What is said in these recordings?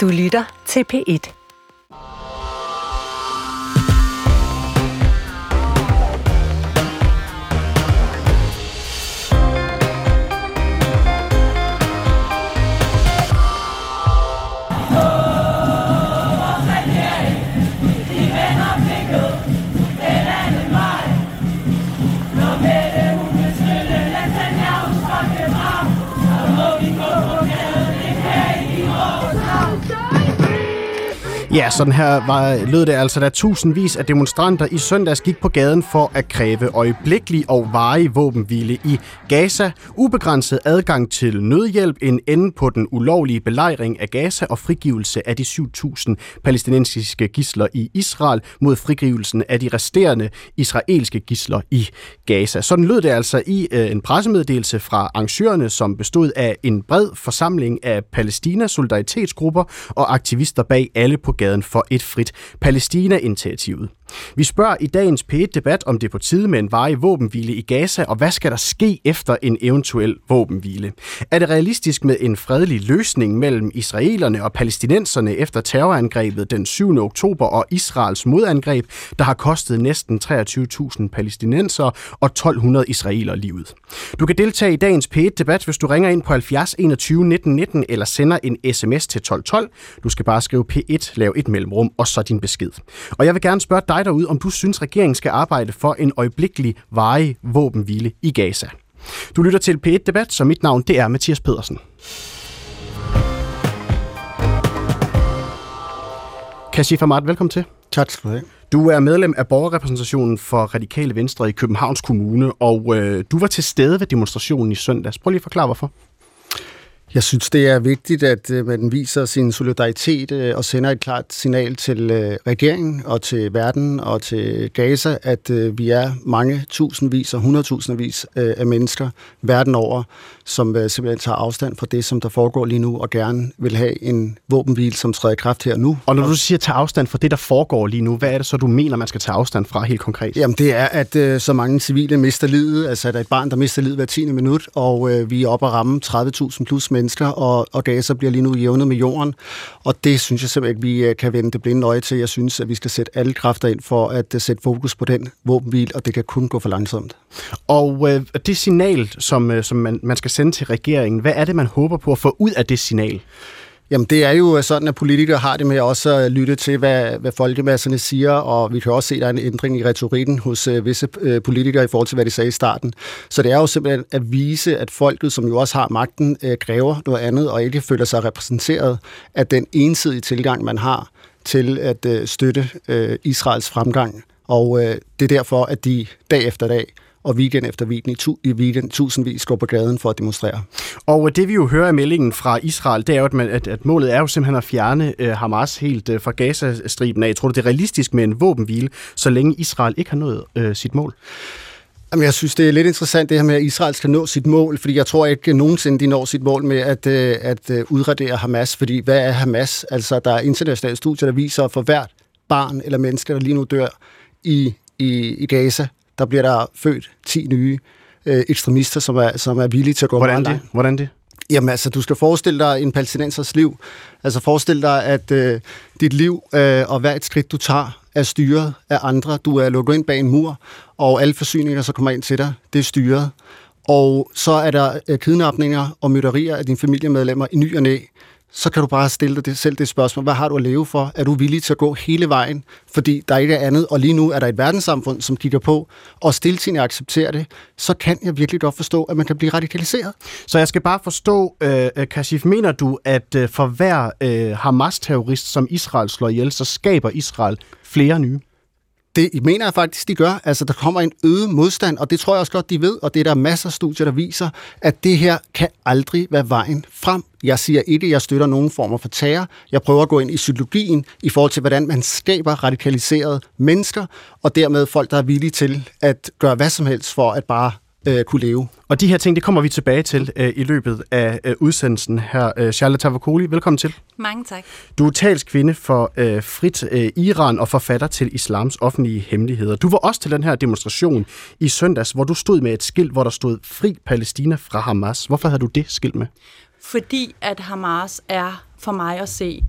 Du lytter til P1. Ja, sådan her var, lød det altså, da tusindvis af demonstranter i søndags gik på gaden for at kræve øjeblikkelig og varig våbenhvile i Gaza, ubegrænset adgang til nødhjælp, en ende på den ulovlige belejring af Gaza og frigivelse af de 7.000 palæstinensiske gisler i Israel mod frigivelsen af de resterende israelske gisler i Gaza. Sådan lød det altså i øh, en pressemeddelelse fra arrangørerne, som bestod af en bred forsamling af Palæstina-solidaritetsgrupper og aktivister bag alle på gaden for et frit Palæstina-initiativet. Vi spørger i dagens P1-debat, om det er på tide med en varig våbenhvile i Gaza, og hvad skal der ske efter en eventuel våbenhvile? Er det realistisk med en fredelig løsning mellem israelerne og palæstinenserne efter terrorangrebet den 7. oktober og Israels modangreb, der har kostet næsten 23.000 palæstinenser og 1200 israeler livet? Du kan deltage i dagens P1-debat, hvis du ringer ind på 70 21 19 19 eller sender en sms til 1212. Du skal bare skrive P1, lav et mellemrum og så din besked. Og jeg vil gerne spørge dig derude, om du synes, regeringen skal arbejde for en øjeblikkelig varig våbenhvile i Gaza. Du lytter til P1-debat, så mit navn det er Mathias Pedersen. Kashif Ahmad, velkommen til. Tak skal du have. Du er medlem af borgerrepræsentationen for Radikale Venstre i Københavns Kommune, og øh, du var til stede ved demonstrationen i søndags. Prøv lige at forklare, hvorfor. Jeg synes, det er vigtigt, at øh, man viser sin solidaritet øh, og sender et klart signal til øh, regeringen og til verden og til Gaza, at vi er mange tusindvis og hundredtusindvis af mennesker verden over, som simpelthen tager afstand fra det, som der foregår lige nu, og gerne vil have en våbenhvil, som træder i kraft her nu. Og når du siger tage afstand fra det, der foregår lige nu, hvad er det så, du mener, man skal tage afstand fra helt konkret? Jamen, det er, at så mange civile mister livet, altså at der er et barn, der mister livet hver 10. minut, og vi er oppe at ramme 30.000 plus mennesker, og, og Gaza bliver lige nu jævnet med jorden. Og det synes jeg simpelthen, at vi øh, kan vende det blinde øje til. Jeg synes, at vi skal sætte alle kræfter ind for at øh, sætte fokus på den våbenhvil, og det kan kun gå for langsomt. Og øh, det signal, som, øh, som man, man skal sende til regeringen, hvad er det, man håber på at få ud af det signal? Jamen det er jo øh, sådan, at politikere har det med også at øh, lytte til, hvad, hvad folkemasserne siger, og vi kan også se, at der er en ændring i retorikken hos øh, visse øh, politikere i forhold til, hvad de sagde i starten. Så det er jo simpelthen at vise, at folket, som jo også har magten, øh, kræver noget andet, og ikke føler sig repræsenteret af den ensidige tilgang, man har til at øh, støtte øh, Israels fremgang. Og øh, det er derfor, at de dag efter dag og weekend efter weekend i, tu, i weekend tusindvis går på gaden for at demonstrere. Og det vi jo hører i meldingen fra Israel, det er jo, at, man, at, at målet er jo simpelthen at fjerne uh, Hamas helt uh, fra Gaza-striben af. Jeg tror du, det er realistisk med en våbenhvile, så længe Israel ikke har nået uh, sit mål? Jamen, jeg synes, det er lidt interessant det her med, at Israel skal nå sit mål, fordi jeg tror ikke nogensinde, de når sit mål med at, at udradere Hamas, fordi hvad er Hamas? Altså, der er internationale studier, der viser, at for hvert barn eller mennesker, der lige nu dør i, i, i Gaza, der bliver der født 10 nye øh, ekstremister, som er, som er villige til at gå Hvordan meget det? Hvordan det? Jamen altså, du skal forestille dig en palæstinensers liv. Altså forestil dig, at øh, dit liv øh, og hvert skridt, du tager, er styret af andre. Du er lukket ind bag en mur, og alle forsyninger, så kommer ind til dig, det er styret. Og så er der øh, kidnapninger og mytterier af dine familiemedlemmer i ny og næ så kan du bare stille dig selv det spørgsmål, hvad har du at leve for? Er du villig til at gå hele vejen? Fordi der ikke er andet, og lige nu er der et verdenssamfund, som kigger på, og stiltigende accepterer det, så kan jeg virkelig godt forstå, at man kan blive radikaliseret. Så jeg skal bare forstå, øh, øh Kashif, mener du, at øh, for hver øh, Hamas-terrorist, som Israel slår ihjel, så skaber Israel flere nye? Det mener jeg faktisk, de gør. Altså, der kommer en øget modstand, og det tror jeg også godt, de ved, og det er der masser af studier, der viser, at det her kan aldrig være vejen frem. Jeg siger ikke, jeg støtter nogen former for terror. Jeg prøver at gå ind i psykologien i forhold til, hvordan man skaber radikaliserede mennesker, og dermed folk, der er villige til at gøre hvad som helst for at bare øh, kunne leve. Og de her ting, det kommer vi tilbage til øh, i løbet af øh, udsendelsen her. Øh, Charlotte Tavakoli, velkommen til. Mange tak. Du er talskvinde for øh, Frit øh, Iran og forfatter til Islams offentlige hemmeligheder. Du var også til den her demonstration i søndags, hvor du stod med et skilt, hvor der stod Fri Palæstina fra Hamas. Hvorfor havde du det skilt med? Fordi at Hamas er for mig at se.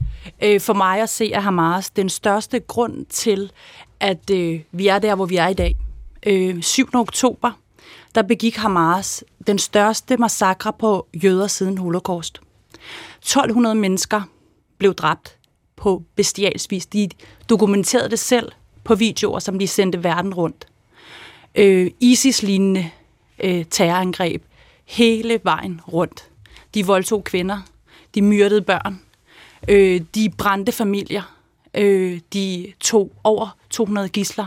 Øh, for mig at se er Hamas den største grund til, at øh, vi er der, hvor vi er i dag. Øh, 7. oktober, der begik Hamas den største massakre på jøder siden holocaust. 1200 mennesker blev dræbt på bestialsk vis. De dokumenterede det selv på videoer, som de sendte verden rundt. Øh, ISIS-lignende øh, terrorangreb hele vejen rundt. De voldtog kvinder, de myrdede børn, øh, de brændte familier, øh, de tog over 200 gisler.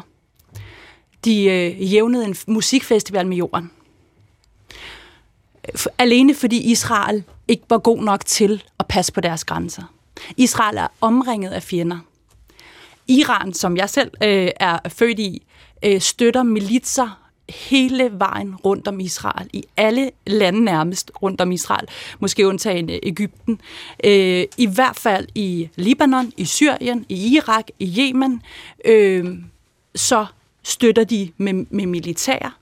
De øh, jævnede en musikfestival med jorden. Alene fordi Israel ikke var god nok til at passe på deres grænser. Israel er omringet af fjender. Iran, som jeg selv øh, er født i, øh, støtter militser hele vejen rundt om Israel, i alle lande nærmest rundt om Israel, måske undtagen øh, Ægypten, øh, i hvert fald i Libanon, i Syrien, i Irak, i Yemen, øh, så støtter de med, med militær.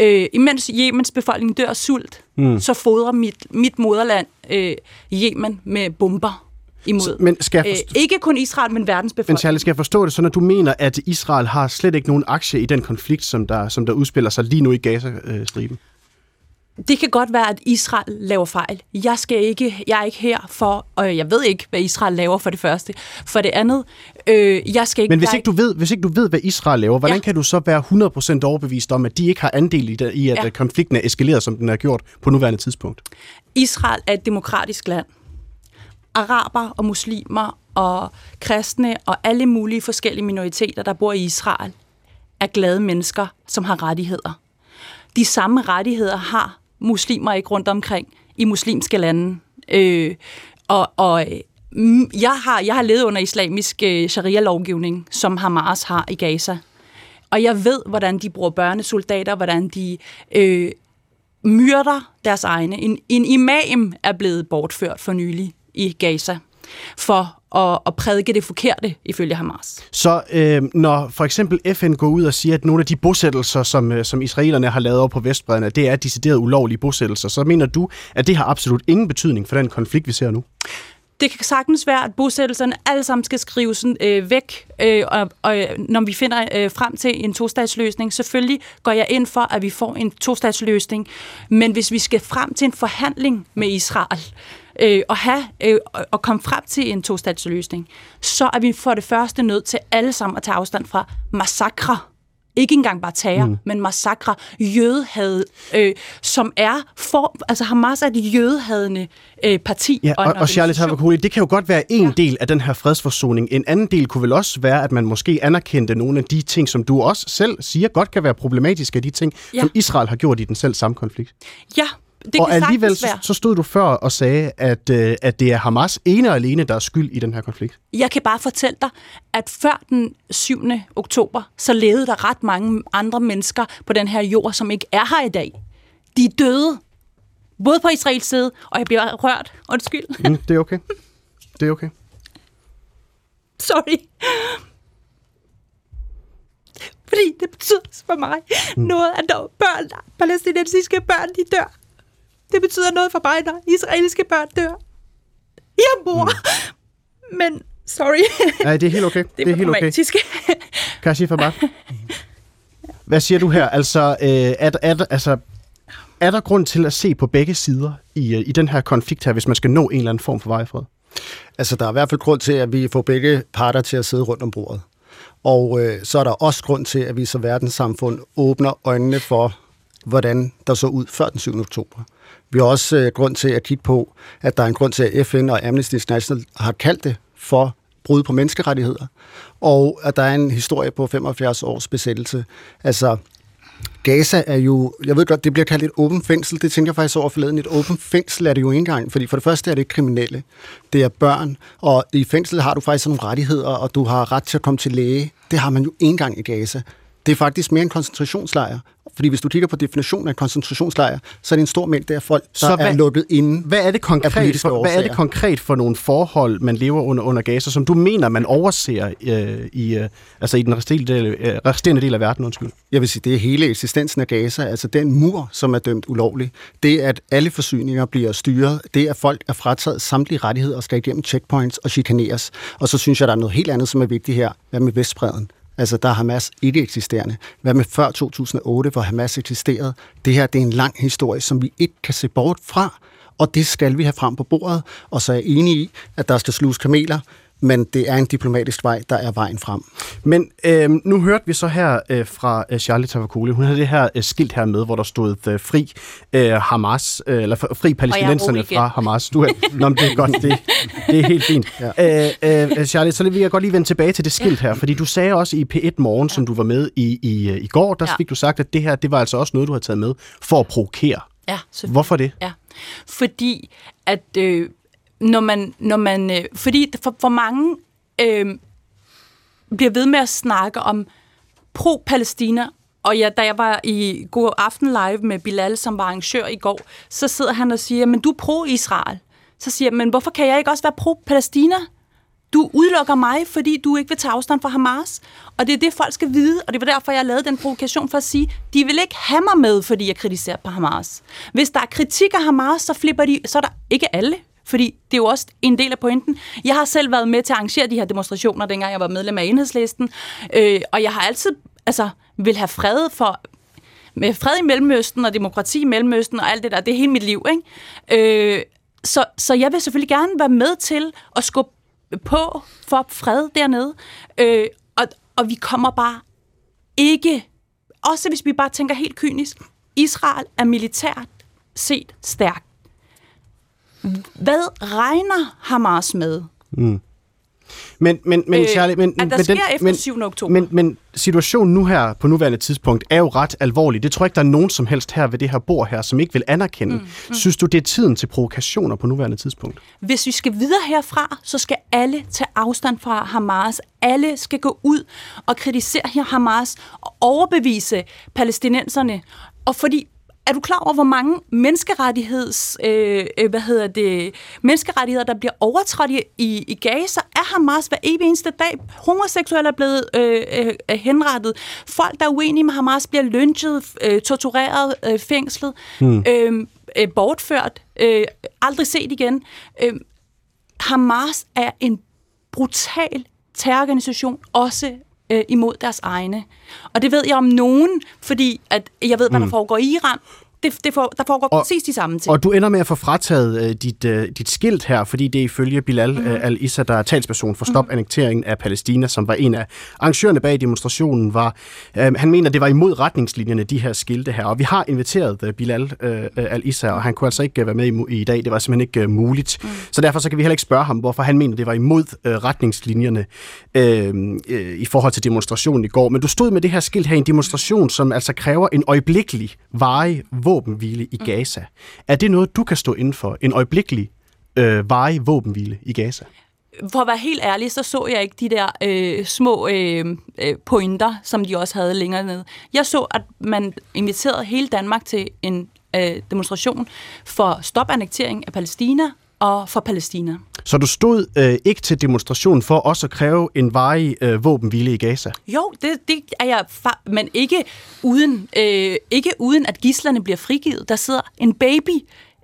Øh, imens Yemens befolkning dør af sult, mm. så fodrer mit, mit moderland øh, Yemen med bomber imod. Men skal jeg forstå... øh, ikke kun Israel, men verdens befolkning. Men Charlie, skal jeg forstå det så, når du mener, at Israel har slet ikke nogen aktie i den konflikt, som der, som der udspiller sig lige nu i Gaza-striben? Det kan godt være, at Israel laver fejl. Jeg, skal ikke, jeg er ikke her for, og jeg ved ikke, hvad Israel laver for det første. For det andet, øh, jeg skal ikke... Men hvis ikke, du ved, hvis ikke du ved, hvad Israel laver, hvordan ja. kan du så være 100% overbevist om, at de ikke har andel i, det, i at ja. konflikten er eskaleret, som den er gjort på nuværende tidspunkt? Israel er et demokratisk land araber og muslimer og kristne og alle mulige forskellige minoriteter, der bor i Israel, er glade mennesker, som har rettigheder. De samme rettigheder har muslimer ikke rundt omkring i muslimske lande. Øh, og, og mm, jeg har, jeg har levet under islamisk øh, sharia-lovgivning, som Hamas har i Gaza. Og jeg ved, hvordan de bruger børnesoldater, hvordan de øh, myrder deres egne. En, en imam er blevet bortført for nylig i Gaza for at, at prædike det forkerte, ifølge Hamas. Så øh, når for eksempel FN går ud og siger, at nogle af de bosættelser, som, øh, som israelerne har lavet over på Vestbredden, det er decideret ulovlige bosættelser, så mener du, at det har absolut ingen betydning for den konflikt, vi ser nu? det kan sagtens være, at bosættelserne alle sammen skal skrives øh, væk, øh, og, og når vi finder øh, frem til en tostatsløsning, selvfølgelig går jeg ind for, at vi får en tostatsløsning, men hvis vi skal frem til en forhandling med Israel, øh, at have øh, og komme frem til en tostatsløsning, så er vi for det første nødt til alle sammen at tage afstand fra massakre ikke engang bare terror, mm. men massakre, jødehad, øh, som er for, altså Hamas er et jødehadende øh, parti. Ja, og, og, og Charlotte Havakoli, det kan jo godt være en ja. del af den her fredsforsoning. En anden del kunne vel også være, at man måske anerkendte nogle af de ting, som du også selv siger godt kan være problematiske af de ting, ja. som Israel har gjort i den selv samme konflikt. Ja, det og alligevel så, så stod du før og sagde, at, øh, at det er Hamas ene og alene, der er skyld i den her konflikt. Jeg kan bare fortælle dig, at før den 7. oktober, så levede der ret mange andre mennesker på den her jord, som ikke er her i dag. De er døde. Både på Israels side, og jeg bliver rørt. Undskyld. Mm, det er okay. Det er okay. Sorry. Fordi det betyder for mig mm. noget, at når børn, palæstinensiske børn, de dør. Det betyder noget for mig, når israelske børn dør. Jeg mor. Mm. Men, sorry. Nej, det er helt okay. Det er, det er helt okay. Kashi Fabak. Hvad siger du her? Altså, øh, er, er, altså, er der grund til at se på begge sider i, øh, i den her konflikt her, hvis man skal nå en eller anden form for vejfred? Altså, der er i hvert fald grund til, at vi får begge parter til at sidde rundt om bordet. Og øh, så er der også grund til, at vi som verdenssamfund åbner øjnene for, hvordan der så ud før den 7. oktober. Vi har også øh, grund til at kigge på, at der er en grund til, at FN og Amnesty International har kaldt det for brud på menneskerettigheder, og at der er en historie på 75 års besættelse. Altså, Gaza er jo, jeg ved godt, det bliver kaldt et åbent fængsel. Det tænker jeg faktisk over forleden. Et åbent fængsel er det jo ikke engang, fordi for det første er det kriminelle. Det er børn, og i fængsel har du faktisk nogle rettigheder, og du har ret til at komme til læge. Det har man jo ikke engang i Gaza. Det er faktisk mere en koncentrationslejr fordi hvis du kigger på definitionen af koncentrationslejr, så er det en stor mængde af folk, der så hvad, er lukket inde hvad er det konkret for, Hvad er det konkret for nogle forhold, man lever under under Gaza, som du mener, man overser øh, i, øh, altså i den resterende del, øh, resterende del af verden? Undskyld. Jeg vil sige, det er hele eksistensen af Gaza, altså den mur, som er dømt ulovlig. Det, at alle forsyninger bliver styret, det, at folk er frataget samtlige rettigheder og skal igennem checkpoints og chikaneres. Og så synes jeg, der er noget helt andet, som er vigtigt her. Hvad med Vestbreden? Altså, der er Hamas ikke eksisterende. Hvad med før 2008, hvor Hamas eksisterede? Det her, det er en lang historie, som vi ikke kan se bort fra, og det skal vi have frem på bordet. Og så er jeg enig i, at der skal sluges kameler, men det er en diplomatisk vej, der er vejen frem. Men øh, nu hørte vi så her øh, fra øh, Charlie Tavakoli, hun havde det her øh, skilt her med, hvor der stod øh, fri øh, Hamas, øh, eller fri palæstinenserne fra Hamas. Du er, nå, men det er godt, det, det er helt fint. Ja. Øh, øh, Charlie, så vil jeg godt lige vende tilbage til det skilt her, fordi du sagde også i P1 Morgen, ja. som du var med i i, øh, i går, der ja. fik du sagt, at det her, det var altså også noget, du har taget med for at provokere. Ja, Hvorfor det? Ja, fordi at øh, når man, når man øh, fordi for, for mange øh, bliver ved med at snakke om pro-Palæstina, og ja, da jeg var i God Aften Live med Bilal, som var arrangør i går, så sidder han og siger, men du er pro-Israel. Så siger jeg, men hvorfor kan jeg ikke også være pro-Palæstina? Du udelukker mig, fordi du ikke vil tage afstand fra Hamas. Og det er det, folk skal vide, og det var derfor, jeg lavede den provokation for at sige, de vil ikke have mig med, fordi jeg kritiserer på Hamas. Hvis der er kritik af Hamas, så flipper de, så er der ikke alle, fordi det er jo også en del af pointen. Jeg har selv været med til at arrangere de her demonstrationer, dengang jeg var medlem af enhedslisten. Øh, og jeg har altid altså, vil have fred for med fred i Mellemøsten og demokrati i Mellemøsten og alt det der. Det er hele mit liv. Ikke? Øh, så, så jeg vil selvfølgelig gerne være med til at skubbe på for fred dernede. Øh, og, og vi kommer bare ikke, også hvis vi bare tænker helt kynisk, Israel er militært set stærkt. Hvad regner Hamas med? Mm. Men, men, men, øh, Charlie, men, at der men, sker den, efter men, 7. oktober. Men, men situationen nu her, på nuværende tidspunkt, er jo ret alvorlig. Det tror jeg ikke, der er nogen som helst her ved det her bord her, som ikke vil anerkende. Mm, mm. Synes du, det er tiden til provokationer på nuværende tidspunkt? Hvis vi skal videre herfra, så skal alle tage afstand fra Hamas. Alle skal gå ud og kritisere Hamas og overbevise palæstinenserne. Og fordi er du klar over, hvor mange menneskerettigheds, øh, øh, hvad hedder det, menneskerettigheder, der bliver overtrådt i, i Gaza af Hamas hver evig eneste dag? Homoseksuelle er blevet øh, øh, henrettet. Folk, der er uenige med Hamas, bliver lynchet, øh, tortureret, øh, fængslet, øh, øh, bortført, øh, aldrig set igen. Øh, Hamas er en brutal terrororganisation, også øh, imod deres egne. Og det ved jeg om nogen, fordi at jeg ved, hvad der mm. foregår i Iran, det, det for, der foregår og, præcis de samme ting. Og du ender med at få frataget uh, dit, uh, dit skilt her, fordi det er ifølge Bilal mm. uh, al-Issa, der er talsperson for stop mm. annekteringen af Palæstina, som var en af arrangørerne bag demonstrationen, var, uh, han mener, det var imod retningslinjerne, de her skilte her. Og vi har inviteret uh, Bilal uh, al-Issa, og han kunne altså ikke uh, være med i, i dag. Det var simpelthen ikke uh, muligt. Mm. Så derfor så kan vi heller ikke spørge ham, hvorfor han mener, det var imod uh, retningslinjerne uh, uh, i forhold til demonstrationen i går. Men du stod med det her skilt her i en demonstration, som altså kræver en øjeblikkelig varig våbenhvile i mm. Gaza. Er det noget, du kan stå inden for? En øjeblikkelig øh, varig våbenhvile i Gaza? For at være helt ærlig, så så jeg ikke de der øh, små øh, øh pointer, som de også havde længere ned. Jeg så, at man inviterede hele Danmark til en øh, demonstration for stopannektering af Palæstina og for Palæstina. Så du stod øh, ikke til demonstration for også at kræve en varig øh, våbenhvile i Gaza? Jo, det, det er jeg, men ikke uden, øh, ikke uden at gislerne bliver frigivet. Der sidder en baby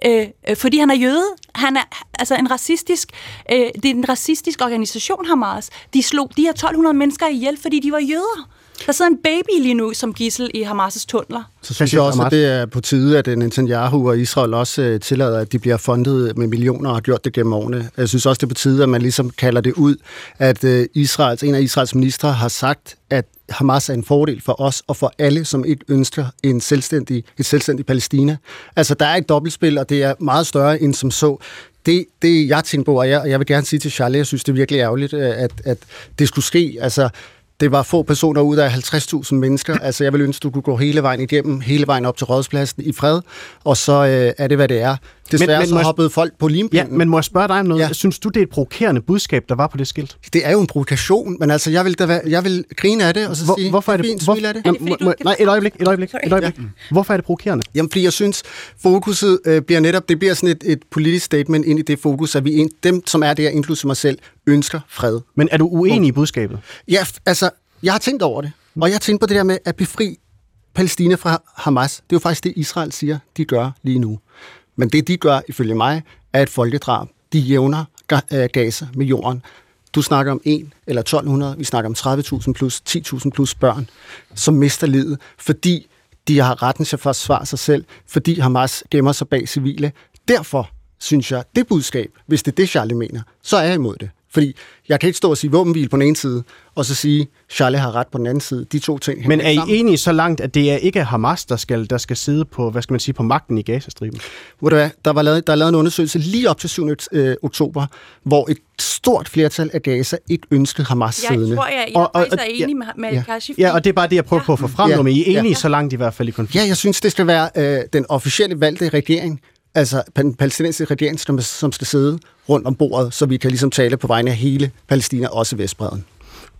øh, øh, fordi han er jøde. Han er altså en racistisk, øh, det er en racistisk organisation, Hamas. De slog de her 1200 mennesker ihjel, fordi de var jøder. Der sidder en baby lige nu som gissel i Hamas' tunneler. Så synes jeg også, at det er på tide, at Netanyahu og Israel også øh, tillader, at de bliver fundet med millioner og har gjort det gennem årene. Jeg synes også, det er på tide, at man ligesom kalder det ud, at øh, Israels, en af Israels ministre har sagt, at Hamas er en fordel for os og for alle, som ikke ønsker en selvstændig, et selvstændigt Palæstina. Altså, der er et dobbeltspil, og det er meget større end som så. Det, det jeg tænker på, og jeg, og jeg vil gerne sige til Charlie, jeg synes, det er virkelig ærgerligt, øh, at, at det skulle ske. Altså, det var få personer ud af 50.000 mennesker. Altså, jeg vil ønske, du kunne gå hele vejen igennem, hele vejen op til rådspladsen i fred, og så øh, er det, hvad det er. Desværre Men- men så hoppede folk på Ja, limpinden. men må jeg spørge dig om noget? Ja. Ja. Synes du, det er et provokerende budskab, der var på det skilt? Det er jo en provokation, men altså, jeg vil, da være, jeg vil grine af det, og så Hvor, sige, hvorfor er det, fint, hvor, smil af det. Nå, Er det, må- Nej, et øjeblik, et øjeblik, et øjeblik. Hvorfor er det provokerende? Jamen, fordi jeg synes, fokuset øh, bliver netop, det bliver sådan et, et politisk statement ind i det fokus, at vi, en, dem, som er der, inklusive mig selv, ønsker fred. Men er du uenig i budskabet? Ja, altså, jeg har tænkt over det, og jeg har tænkt på det der med at befri Palæstina fra Hamas. Det er jo faktisk det, Israel siger, de gør lige nu. Men det, de gør, ifølge mig, er et folkedrab. De jævner øh, Gaza med jorden. Du snakker om 1 eller 1200, vi snakker om 30.000 plus 10.000 plus børn, som mister livet, fordi de har retten til at forsvare sig selv, fordi Hamas gemmer sig bag civile. Derfor synes jeg, det budskab, hvis det er det, Charlie mener, så er jeg imod det. Fordi jeg kan ikke stå og sige våbenhvil på den ene side, og så sige, Charlie har ret på den anden side. De to ting Men er I sammen. enige så langt, at det er ikke Hamas, der skal, der skal sidde på, hvad skal man sige, på magten i Gazastriben? Ved du hvad, der, var lavet, der er lavet en undersøgelse lige op til 7. Øh, oktober, hvor et stort flertal af Gaza ikke ønskede Hamas Jeg siddende. tror, jeg, jeg Og- og, er enig med, med ja. Kashif. Ja, og det er bare det, jeg prøver på at få frem Ja. nu, men I er enige Ja. så langt i hvert fald i konflikten. Ja, jeg synes, det skal være øh, den officielle valgte regering, altså den palæstinensiske regering, som, som skal sidde rundt om bordet, så vi kan ligesom tale på vegne af hele Palæstina, også Vestbreden.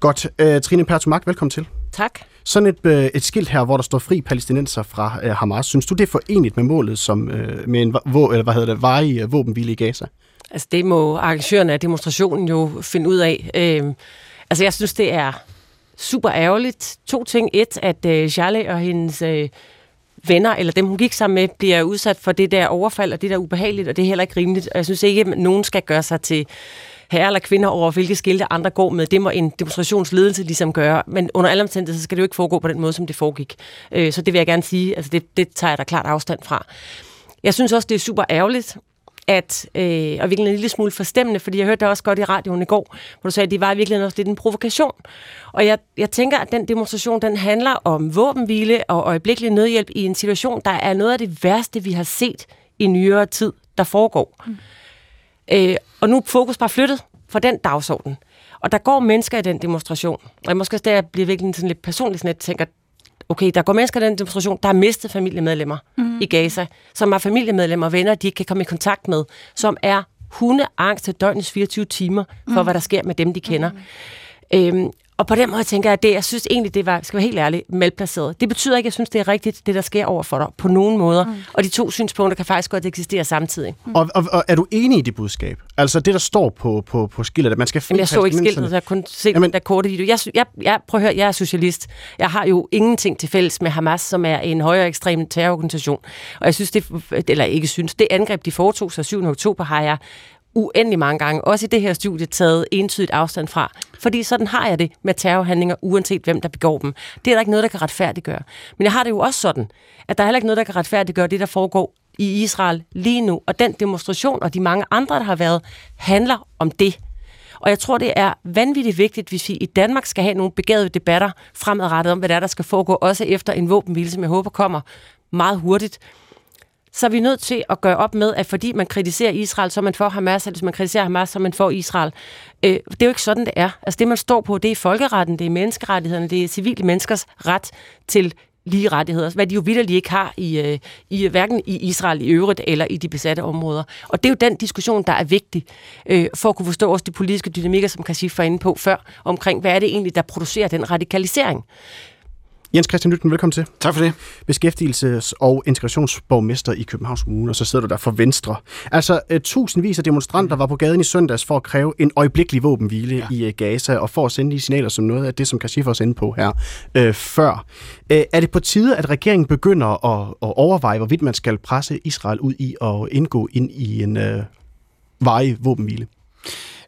Godt. Uh, Trine Pertumak, velkommen til. Tak. Sådan et, øh, et skilt her, hvor der står fri palæstinenser fra øh, Hamas. Synes du, det er forenligt med målet som, øh, med en vå, eller hvad hedder det, varig øh, våbenhvile i Gaza? Altså det må arrangørerne af demonstrationen jo finde ud af. Øhm, altså jeg synes, det er super ærgerligt. To ting. Et, at øh, Charlie og hendes øh, venner, eller dem hun gik sammen med, bliver udsat for det der overfald, og det der ubehageligt, og det er heller ikke rimeligt. Og jeg synes ikke, at nogen skal gøre sig til herre eller kvinder over, hvilke skilte andre går med. Det må en demonstrationsledelse ligesom gøre. Men under alle omstændigheder, så skal det jo ikke foregå på den måde, som det foregik. Øh, så det vil jeg gerne sige. Altså det, det tager jeg da klart afstand fra. Jeg synes også, det er super ærgerligt, at, øh, og virkelig en lille smule forstemmende, fordi jeg hørte det også godt i radioen i går, hvor du sagde, at det var virkelig også lidt en provokation. Og jeg, jeg tænker, at den demonstration, den handler om våbenhvile og øjeblikkelig nødhjælp i en situation, der er noget af det værste, vi har set i nyere tid, der foregår. Mm. Øh, og nu er fokus bare flyttet fra den dagsorden. Og der går mennesker i den demonstration. Og jeg måske også der jeg bliver virkelig sådan lidt personligt sådan lidt, tænker, okay, der går mennesker i den demonstration, der har mistet familiemedlemmer mm. i Gaza, som har familiemedlemmer og venner, de ikke kan komme i kontakt med, som er hundeangst til døgnets 24 timer for, mm. hvad der sker med dem, de kender. Mm. Øhm, og på den måde tænker jeg, at det, jeg synes egentlig, det var, skal være helt ærligt, malplaceret. Det betyder ikke, at jeg synes, det er rigtigt, det der sker over for dig, på nogen måder. Mm. Og de to synspunkter kan faktisk godt eksistere samtidig. Mm. Og, og, og er du enig i det budskab? Altså det, der står på, på, på skiltet, at man skal Jamen, jeg så ikke skiltet, så jeg kunne se Jamen- der korte video. Jeg, jeg, jeg, prøv at høre, jeg er socialist. Jeg har jo ingenting til fælles med Hamas, som er en højere ekstrem terrororganisation. Og jeg synes, det, eller ikke synes, det angreb, de foretog sig 7. oktober, har jeg uendelig mange gange, også i det her studie, taget entydigt afstand fra. Fordi sådan har jeg det med terrorhandlinger, uanset hvem der begår dem. Det er der ikke noget, der kan retfærdiggøre. Men jeg har det jo også sådan, at der er heller ikke noget, der kan retfærdiggøre det, der foregår i Israel lige nu. Og den demonstration og de mange andre, der har været, handler om det. Og jeg tror, det er vanvittigt vigtigt, hvis vi i Danmark skal have nogle begavede debatter fremadrettet om, hvad der er, der skal foregå, også efter en våbenhvile, som jeg håber kommer meget hurtigt. Så er vi nødt til at gøre op med, at fordi man kritiserer Israel, så er man for Hamas, eller hvis man kritiserer Hamas, så er man for Israel. Øh, det er jo ikke sådan, det er. Altså det, man står på, det er folkeretten, det er menneskerettighederne, det er civile menneskers ret til lige rettigheder, hvad de jo vidderligt ikke har i, øh, i hverken i Israel i øvrigt eller i de besatte områder. Og det er jo den diskussion, der er vigtig øh, for at kunne forstå også de politiske dynamikker, som Kashif var inde på før, omkring hvad er det egentlig, der producerer den radikalisering. Jens Christian Lytten, velkommen til. Tak for det. Beskæftigelses- og integrationsborgmester i Københavns Kommune, og så sidder du der for Venstre. Altså, uh, tusindvis af demonstranter var på gaden i søndags for at kræve en øjeblikkelig våbenhvile ja. i uh, Gaza, og for at sende de signaler som noget af det, som Kashif også inde på her uh, før. Uh, er det på tide, at regeringen begynder at, at overveje, hvorvidt man skal presse Israel ud i at indgå ind i en uh, varig våbenhvile?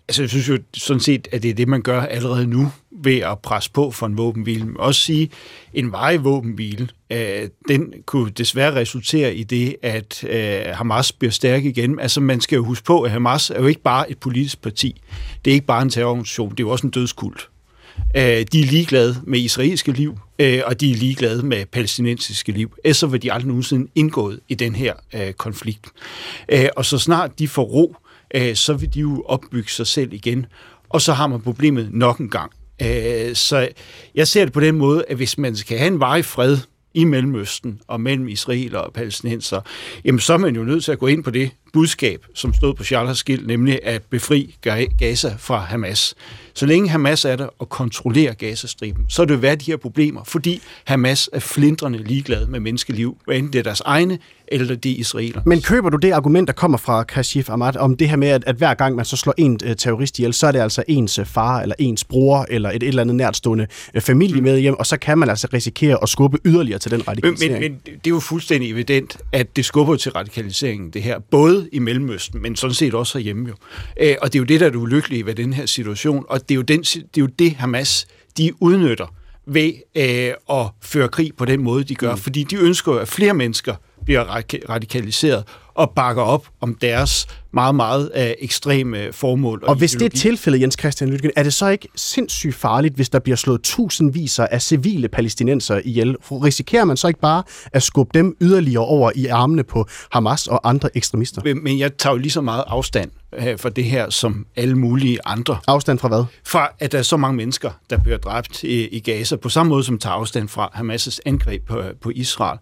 Altså, jeg synes jo sådan set, at det er det, man gør allerede nu ved at presse på for en våbenhvile. Men også sige, en varig våbenhvile, øh, den kunne desværre resultere i det, at øh, Hamas bliver stærk igen. Altså, man skal jo huske på, at Hamas er jo ikke bare et politisk parti. Det er ikke bare en terrororganisation, det er jo også en dødskult. Øh, de er ligeglade med israelske liv, øh, og de er ligeglade med palæstinensiske liv. Ellers så vil de aldrig nogensinde indgået i den her øh, konflikt. Øh, og så snart de får ro, øh, Øh, så vil de jo opbygge sig selv igen, og så har man problemet nok en gang. Øh, så jeg ser det på den måde, at hvis man skal have en varig fred i Mellemøsten og mellem Israel og palæstinenser, jamen så er man jo nødt til at gå ind på det, budskab, som stod på Charles skilt, nemlig at befri Gaza fra Hamas. Så længe Hamas er der og kontrollerer Gazastriben, så er det jo været de her problemer, fordi Hamas er flindrende ligeglade med menneskeliv, hvad enten det er deres egne eller de israeler. Men køber du det argument, der kommer fra Kashif Ahmad, om det her med, at, at hver gang man så slår en uh, terrorist ihjel, så er det altså ens uh, far eller ens bror eller et, et eller andet nærtstående uh, familie med hjem, og så kan man altså risikere at skubbe yderligere til den radikalisering. Men, men, men det er jo fuldstændig evident, at det skubber til radikaliseringen, det her, både i Mellemøsten, men sådan set også herhjemme jo. Uh, og det er jo det, der er det ulykkelige ved den her situation, og det er jo, den, det, er jo det, Hamas de udnytter ved øh, at føre krig på den måde, de gør. Mm. Fordi de ønsker at flere mennesker bliver radikaliseret og bakker op om deres meget, meget uh, ekstreme formål. Og, og hvis ideologi. det er tilfældet, Jens Christian Lytgen, er det så ikke sindssygt farligt, hvis der bliver slået tusindvis af civile palæstinenser ihjel? Risikerer man så ikke bare at skubbe dem yderligere over i armene på Hamas og andre ekstremister? Men, men jeg tager jo lige så meget afstand uh, for det her som alle mulige andre. Afstand fra hvad? Fra, at der er så mange mennesker, der bliver dræbt i, i Gaza, på samme måde som tager afstand fra Hamas' angreb på, på Israel.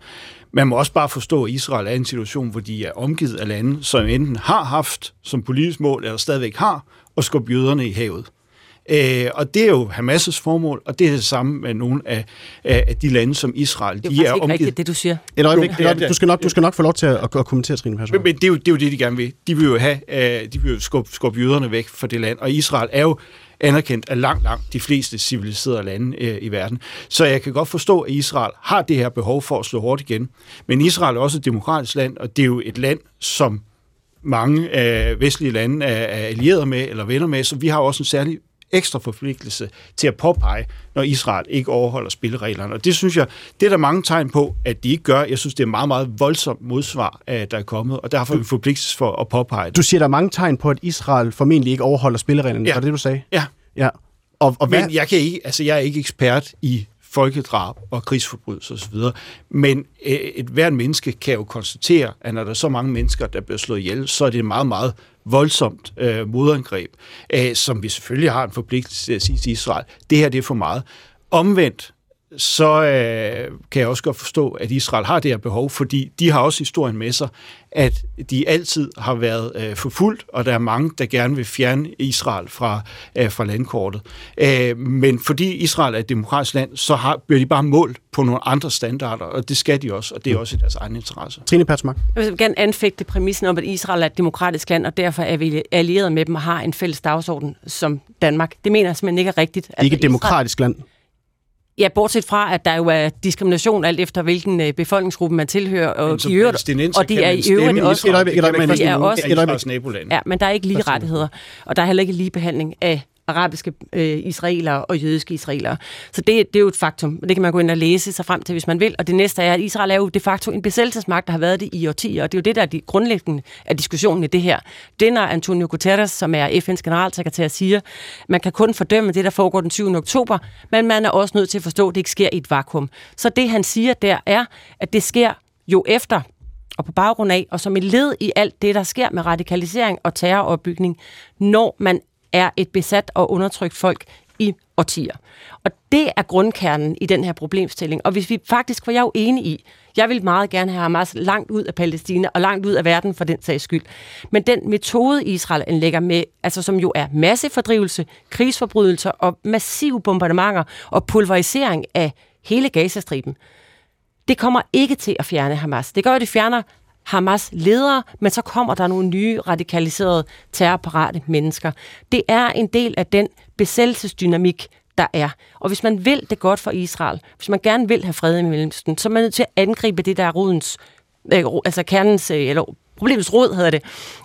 Man må også bare forstå, at Israel er i en situation, hvor de er omgivet af lande, som enten har haft som politisk mål, eller stadigvæk har, at skubbe jøderne i havet. Øh, og det er jo Hamas' formål, og det er det samme med nogle af, af de lande, som Israel de er, er omgivet. Rigtigt, det du siger. Et øjeblik, jo, du, skal nok, du skal nok få lov til at, at kommentere, Trine Persson. Men, men det, er jo, det er jo det, de gerne vil. De vil jo have, uh, de vil jo skubbe, skubbe jøderne væk fra det land, og Israel er jo anerkendt af langt, langt de fleste civiliserede lande øh, i verden. Så jeg kan godt forstå, at Israel har det her behov for at slå hårdt igen. Men Israel er også et demokratisk land, og det er jo et land, som mange af vestlige lande er allieret med eller venner med, så vi har også en særlig ekstra forpligtelse til at påpege, når Israel ikke overholder spillereglerne. Og det synes jeg, det er der mange tegn på, at de ikke gør. Jeg synes, det er meget, meget voldsomt modsvar, der er kommet, og derfor er vi forpligtet for at påpege det. Du siger, der er mange tegn på, at Israel formentlig ikke overholder spillereglerne. Ja. Var det, du sagde? Ja. ja. Og, og hvad? Men jeg, kan ikke, altså, jeg er ikke ekspert i folkedrab og krigsforbrydelser osv. Men øh, et hvert menneske kan jo konstatere, at når der er så mange mennesker, der bliver slået ihjel, så er det meget, meget voldsomt øh, modangreb, øh, som vi selvfølgelig har en forpligtelse til at sige til Israel, det her det er for meget. Omvendt, så øh, kan jeg også godt forstå, at Israel har det her behov, fordi de har også historien med sig, at de altid har været øh, forfulgt, og der er mange, der gerne vil fjerne Israel fra, øh, fra landkortet. Øh, men fordi Israel er et demokratisk land, så har, bliver de bare målt på nogle andre standarder, og det skal de også, og det er også i deres egen interesse. Trine Patsmark. Jeg vil gerne anfægte præmissen om, at Israel er et demokratisk land, og derfor er vi allieret med dem og har en fælles dagsorden som Danmark. Det mener jeg simpelthen ikke er rigtigt. Det er ikke et demokratisk land. Ja, bortset fra, at der jo er diskrimination alt efter, hvilken øh, befolkningsgruppe man tilhører. Og, i øvrigt, og de er i øvrigt også... de er også ja, men der er ikke lige rettigheder, og der er heller ikke lige behandling af arabiske øh, israelere og jødiske israelere. Så det, det er jo et faktum, og det kan man gå ind og læse sig frem til, hvis man vil. Og det næste er, at Israel er jo de facto en besættelsesmagt, der har været det i årtier, og det er jo det, der er de grundlæggende af diskussionen i det her. Det når Antonio Guterres, som er FN's generalsekretær, siger, man kan kun fordømme det, der foregår den 7. oktober, men man er også nødt til at forstå, at det ikke sker i et vakuum. Så det, han siger der, er, at det sker jo efter og på baggrund af, og som et led i alt det, der sker med radikalisering og terroropbygning, når man er et besat og undertrykt folk i årtier. Og det er grundkernen i den her problemstilling. Og hvis vi faktisk, var jeg jo enig i, jeg vil meget gerne have Hamas langt ud af Palæstina og langt ud af verden for den sags skyld. Men den metode, Israel anlægger med, altså som jo er massefordrivelse, krigsforbrydelser og massive bombardementer og pulverisering af hele Gazastriben, det kommer ikke til at fjerne Hamas. Det gør, at det fjerner Hamas ledere, men så kommer der nogle nye radikaliserede terrorparate mennesker. Det er en del af den besættelsesdynamik, der er. Og hvis man vil det godt for Israel, hvis man gerne vil have fred i Mellemøsten, så er man nødt til at angribe det, der er rodens, øh, altså kernens, øh, eller problemets råd hedder det,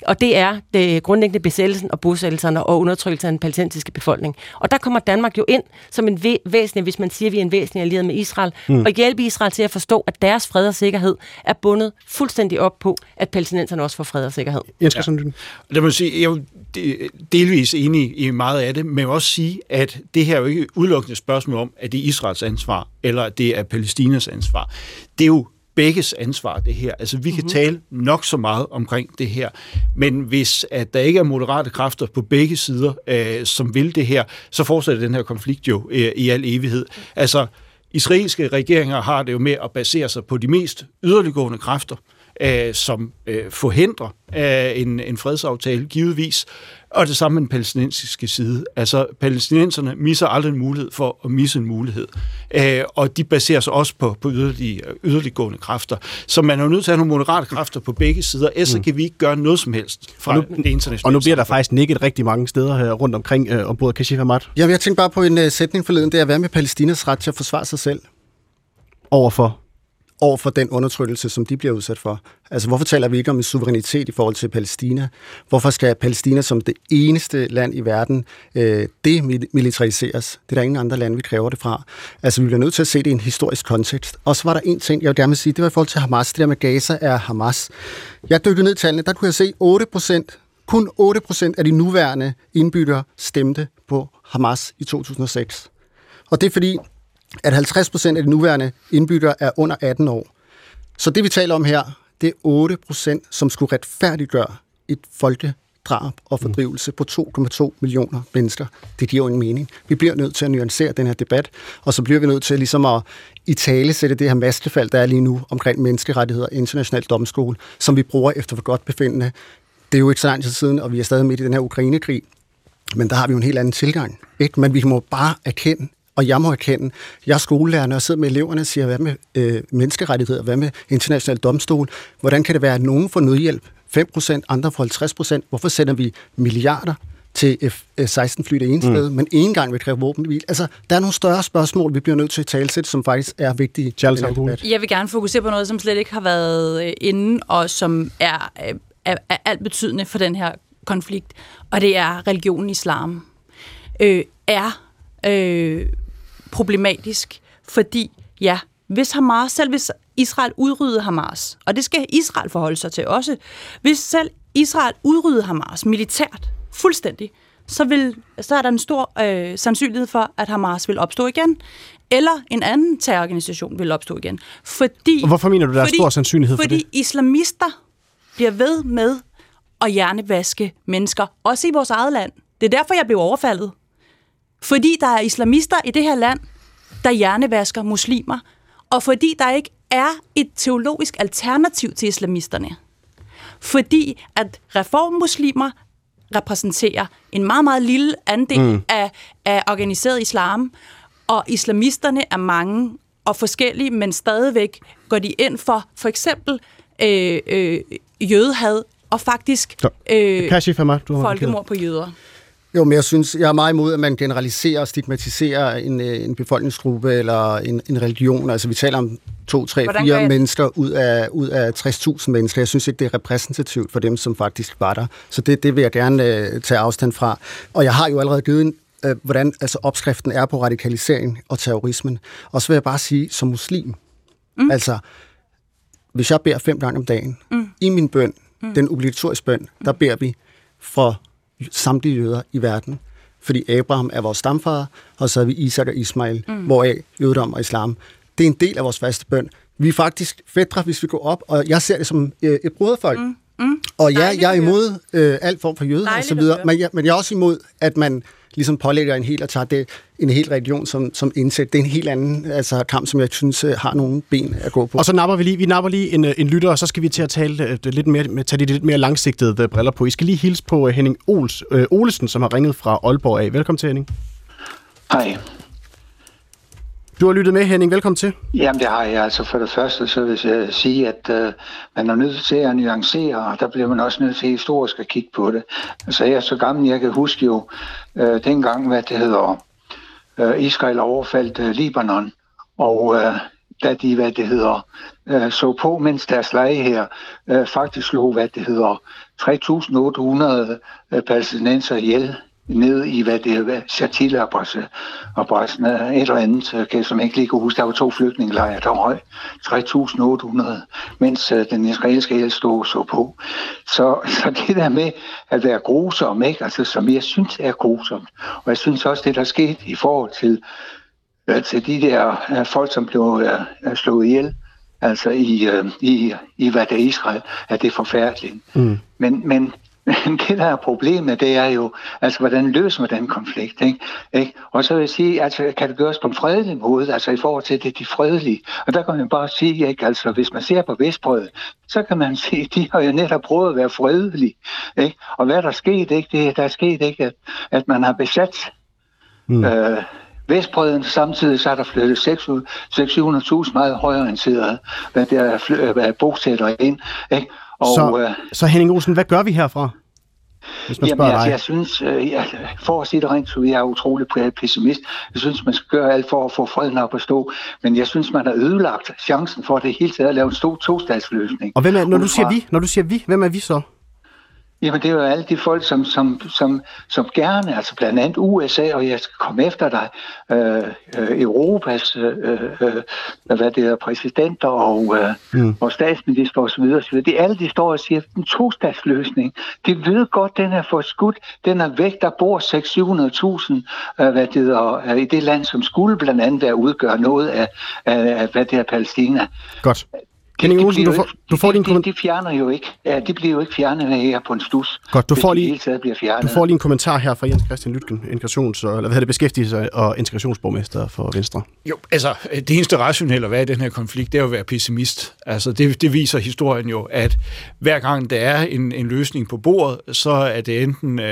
og det er det grundlæggende besættelsen og bosættelserne og undertrykkelsen af den palæstinensiske befolkning. Og der kommer Danmark jo ind som en væ- væsentlig, hvis man siger, at vi er en væsentlig allieret med Israel, mm. og hjælpe Israel til at forstå, at deres fred og sikkerhed er bundet fuldstændig op på, at palæstinenserne også får fred og sikkerhed. Jeg skal sådan ja. Det må sige, jeg er delvis enig i meget af det, men jeg vil også sige, at det her er jo ikke udelukkende spørgsmål om, at det er Israels ansvar, eller at det er Palæstinas ansvar. Det er jo begges ansvar, det her. Altså, vi kan mm-hmm. tale nok så meget omkring det her, men hvis at der ikke er moderate kræfter på begge sider, øh, som vil det her, så fortsætter den her konflikt jo øh, i al evighed. Altså, israelske regeringer har det jo med at basere sig på de mest yderliggående kræfter, øh, som øh, forhindrer øh, en, en fredsaftale, givetvis. Og det samme med den palæstinensiske side. Altså, palæstinenserne misser aldrig en mulighed for at misse en mulighed. Øh, og de baserer sig også på, på yderlige, yderliggående kræfter. Så man er jo nødt til at have nogle moderate kræfter på begge sider, ellers mm. kan vi ikke gøre noget som helst fra nu, det internationale Og nu bliver der faktisk nikket rigtig mange steder her rundt omkring øh, ombord Kashif Ahmad. Jamen, jeg tænkte bare på en uh, sætning forleden, det er at være med Palæstinas ret til at forsvare sig selv. Overfor? Over for den undertrykkelse, som de bliver udsat for. Altså, hvorfor taler vi ikke om en suverænitet i forhold til Palæstina? Hvorfor skal Palæstina som det eneste land i verden øh, demilitariseres? Det er der ingen andre lande, vi kræver det fra. Altså, vi bliver nødt til at se det i en historisk kontekst. Og så var der en ting, jeg vil gerne sige, det var i forhold til Hamas. Det der med Gaza er Hamas. Jeg dykkede ned i tallene, der kunne jeg se 8 procent, kun 8 procent af de nuværende indbyggere stemte på Hamas i 2006. Og det er fordi, at 50 procent af de nuværende indbyggere er under 18 år. Så det, vi taler om her, det er 8 procent, som skulle retfærdiggøre et folkedrab og fordrivelse på 2,2 millioner mennesker. Det giver jo en mening. Vi bliver nødt til at nuancere den her debat, og så bliver vi nødt til ligesom at i tale sætte det her mastefald, der er lige nu omkring menneskerettigheder og international domstol, som vi bruger efter for godt befindende. Det er jo ikke så lang tid siden, og vi er stadig midt i den her Ukraine-krig, men der har vi jo en helt anden tilgang. Ikke? Men vi må bare erkende, og jeg må erkende, jeg er skolelærer, når jeg sidder med eleverne og siger, hvad med øh, menneskerettigheder, hvad med international domstol, hvordan kan det være, at nogen får nødhjælp, 5%, andre får 50%, hvorfor sender vi milliarder til F-16-fly det ene sted, mm. men en gang vil kræve våbenhvil. Altså, der er nogle større spørgsmål, vi bliver nødt til at tale til, som faktisk er vigtige. Charles Jeg vil gerne fokusere på noget, som slet ikke har været øh, inde, og som er, øh, er, er alt betydende for den her konflikt, og det er religionen islam. Øh, er øh, problematisk, fordi ja, hvis Hamas, selv hvis Israel udrydde Hamas, og det skal Israel forholde sig til også, hvis selv Israel udrydde Hamas militært, fuldstændig, så, vil, så er der en stor øh, sandsynlighed for, at Hamas vil opstå igen, eller en anden terrororganisation vil opstå igen. Fordi, og hvorfor mener du, der fordi, er stor sandsynlighed fordi for det? Fordi islamister bliver ved med at hjernevaske mennesker, også i vores eget land. Det er derfor, jeg blev overfaldet. Fordi der er islamister i det her land, der hjernevasker muslimer, og fordi der ikke er et teologisk alternativ til islamisterne. Fordi at reformmuslimer repræsenterer en meget, meget lille andel mm. af, af organiseret islam, og islamisterne er mange og forskellige, men stadigvæk går de ind for for eksempel øh, øh, jødehad og faktisk øh, folkemord på jøder. Jo, men jeg synes, jeg er meget imod, at man generaliserer og stigmatiserer en, øh, en befolkningsgruppe eller en, en religion. Altså, vi taler om to, tre, Hvordan fire mennesker ud af, ud af 60.000 mennesker. Jeg synes ikke, det er repræsentativt for dem, som faktisk var der. Så det, det vil jeg gerne uh, tage afstand fra. Og jeg har jo allerede givet en, uh, hvordan altså, opskriften er på radikalisering og terrorismen. Og så vil jeg bare sige, som muslim, mm. altså, hvis jeg beder fem gange om dagen, mm. i min bøn, mm. den obligatoriske bøn, der beder vi for samtlige jøder i verden. Fordi Abraham er vores stamfader, og så er vi Isak og Ismail, mm. hvoraf jødedom og islam. Det er en del af vores faste bøn. Vi er faktisk fædre, hvis vi går op, og jeg ser det som øh, et broderfolk. Mm. Mm. Og ja, jeg er imod øh, alt form for jøder og så videre, men jeg, men jeg er også imod, at man ligesom pålægger en helt og tager det, en hel region som, som indsæt. Det er en helt anden altså, kamp, som jeg synes øh, har nogle ben at gå på. Og så napper vi lige, vi napper lige en, øh, en lytter, og så skal vi til at tale øh, lidt mere, tage de lidt mere langsigtede briller på. I skal lige hilse på Henning Ols, øh, Olesen, som har ringet fra Aalborg af. Velkommen til, Henning. Hej. Du har lyttet med, Henning. Velkommen til. Jamen, det har jeg. Altså for det første, så vil jeg sige, at øh, man er nødt til at nuancere, og der bliver man også nødt til historisk at kigge på det. Altså, jeg er så gammel, jeg kan huske jo øh, dengang, hvad det hedder, øh, Israel overfaldt øh, Libanon, og øh, da de, hvad det hedder, øh, så på, mens deres leje her øh, faktisk slog, hvad det hedder, 3.800 øh, palæstinenser ihjel ned i, hvad det er, Chatila og Brassen, et eller andet, kan, som jeg ikke lige kan huske. Der var to flygtningelejre, der var 3.800, mens øh, den israelske el stod så på. Så, så det der med at være grusom, ikke? Altså, som jeg synes er grusomt, og jeg synes også, det der skete i forhold til, øh, til de der øh, folk, som blev slået ihjel, altså i, i, i hvad det er Israel, at det er forfærdeligt. Mm. Men, men Men det, der er problemet, det er jo, altså, hvordan løser man den konflikt, ikke? ikke? Og så vil jeg sige, altså, kan det gøres på en fredelig måde, altså i forhold til det, de fredelige. Og der kan man bare sige, ikke? Altså, hvis man ser på Vestbrød, så kan man sige, de har jo netop prøvet at være fredelige, ikke? Og hvad der er sket, ikke? Det, der er sket, ikke? At, at man har besat mm. øh, Vestbreden, samtidig så er der flyttet 600.000 meget højorienterede hvad der er, hvad bosætter ind. Ikke? Og, så, øh, så Henning Olsen, hvad gør vi herfra? Hvis man Jamen, altså, jeg synes, øh, jeg, for at sige det rent, så jeg er utrolig pessimist. Jeg synes, man skal gøre alt for at få freden op at stå. Men jeg synes, man har ødelagt chancen for det hele taget at lave en stor to-statsløsning. Og hvem er, når du siger vi, når du siger vi, hvem er vi så? Jamen, det er jo alle de folk, som, som, som, som gerne, altså blandt andet USA, og jeg skal komme efter dig, øh, øh, Europas øh, øh, hvad det er, præsidenter og, øh, mm. og statsminister osv. osv. Det er alle, de står og siger, den to-statsløsning, de ved godt, den er for skudt, den er væk, der bor 600.000 øh, hvad det er, øh, i det land, som skulle blandt andet være udgøre noget af, af, af hvad det er Palæstina. Godt. Henning Olsen, du får, du får din kommentar. De, de, fjerner jo ikke, ja, de bliver jo ikke fjernet her på en stus. Godt, du får, lige, du får lige en kommentar her fra Jens Christian Lytgen, integrations- eller hvad det, beskæftigelse- og integrationsborgmester for Venstre. Jo, altså, det eneste rationelle at være i den her konflikt, det er at være pessimist. Altså, det, det viser historien jo, at hver gang der er en, en løsning på bordet, så er det enten uh,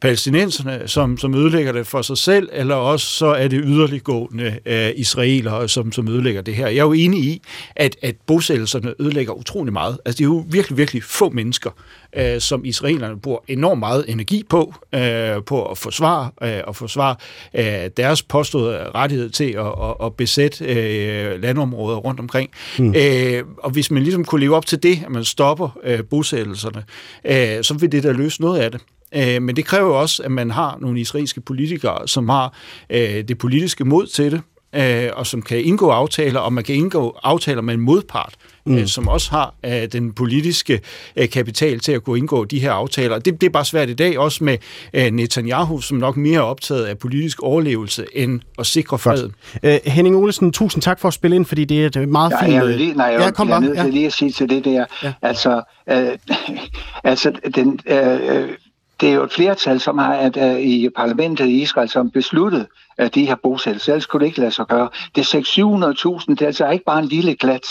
palæstinenserne, som, som ødelægger det for sig selv, eller også så er det yderliggående uh, israelere, som, som ødelægger det her. Jeg er jo enig i, at, at bosættelsen bosættelserne ødelægger utrolig meget. Altså, det er jo virkelig, virkelig få mennesker, øh, som israelerne bruger enormt meget energi på, øh, på at forsvare, øh, og forsvare øh, deres påståede rettighed til at, at, at besætte øh, landområder rundt omkring. Mm. Øh, og hvis man ligesom kunne leve op til det, at man stopper øh, bosættelserne, øh, så vil det da løse noget af det. Øh, men det kræver også, at man har nogle israelske politikere, som har øh, det politiske mod til det, øh, og som kan indgå aftaler, og man kan indgå aftaler med en modpart, mm. øh, som også har øh, den politiske øh, kapital til at kunne indgå de her aftaler. Det, det er bare svært i dag, også med øh, Netanyahu, som nok mere er optaget af politisk overlevelse end at sikre freden. Øh, Henning Olsen, tusind tak for at spille ind, fordi det er et meget ja, fint... Jeg vil lige, nej, jeg, ja, kom jeg nødt til ja. lige at sige til det der, ja. altså, øh, altså den... Øh, det er jo et flertal, som har at, at, i parlamentet i Israel, som besluttet, at de her bosættelser, ellers kunne det ikke lade sig gøre. Det er 600.000, det er altså ikke bare en lille glat.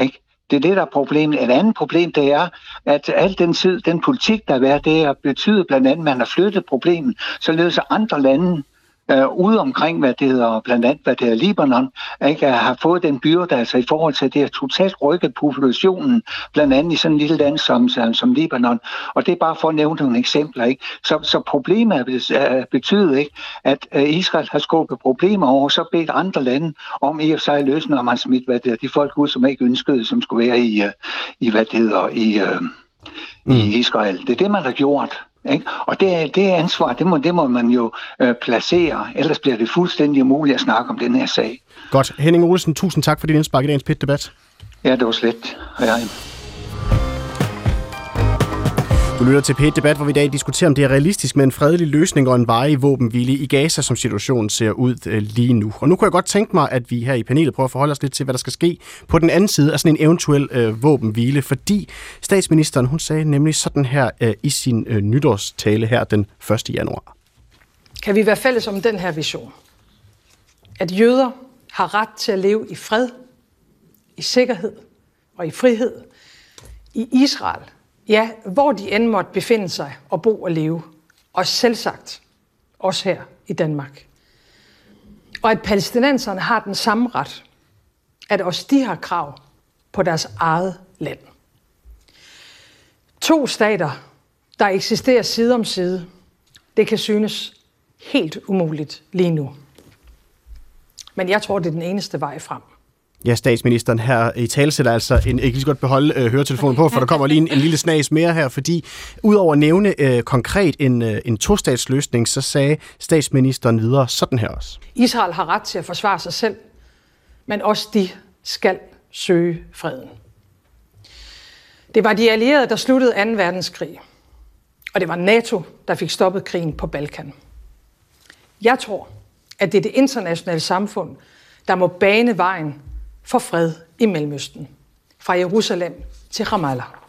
Ikke? Det er det, der er problemet. Et andet problem, det er, at al den tid, den politik, der har været, det har betydet blandt andet, at man har flyttet problemet, således at andre lande øh, ude omkring, hvad det hedder, blandt andet, hvad det hedder Libanon, ikke, har fået den byrde, altså i forhold til det, at totalt rykket populationen, blandt andet i sådan en lille land som, som Libanon. Og det er bare for at nævne nogle eksempler. Ikke? Så, så problemet er betydet, ikke, at øh, Israel har skubbet problemer over, så bedt andre lande om i og sig løsning, om man smidt, hvad det er, de folk ud, som ikke ønskede, som skulle være i, øh, i hvad det hedder, i, mm. i Israel. Det er det, man har gjort. Ikke? Og det, det ansvar, det må, det må man jo øh, placere, ellers bliver det fuldstændig umuligt at snakke om den her sag. Godt. Henning Olsen, tusind tak for din indspark i dagens pit-debat. Ja, det var slet. Hej, hej. Du lytter til p debat hvor vi i dag diskuterer, om det er realistisk med en fredelig løsning og en varig våbenhvile i Gaza, som situationen ser ud øh, lige nu. Og nu kunne jeg godt tænke mig, at vi her i panelet prøver at forholde os lidt til, hvad der skal ske på den anden side af sådan en eventuel øh, våbenhvile, fordi statsministeren, hun sagde nemlig sådan her øh, i sin øh, nytårstale her den 1. januar. Kan vi være fælles om den her vision? At jøder har ret til at leve i fred, i sikkerhed og i frihed i Israel – Ja, hvor de end måtte befinde sig og bo og leve. Og selvsagt også her i Danmark. Og at palæstinenserne har den samme ret, at også de har krav på deres eget land. To stater, der eksisterer side om side, det kan synes helt umuligt lige nu. Men jeg tror, det er den eneste vej frem. Ja, statsministeren her i talsætter altså en, ikke lige så godt beholde øh, høretelefonen på, for der kommer lige en, en lille snas mere her, fordi udover at nævne øh, konkret en, øh, en tostatsløsning, så sagde statsministeren videre sådan her også. Israel har ret til at forsvare sig selv, men også de skal søge freden. Det var de allierede, der sluttede 2. verdenskrig, og det var NATO, der fik stoppet krigen på Balkan. Jeg tror, at det er det internationale samfund, der må bane vejen for fred i Mellemøsten. Fra Jerusalem til Ramallah.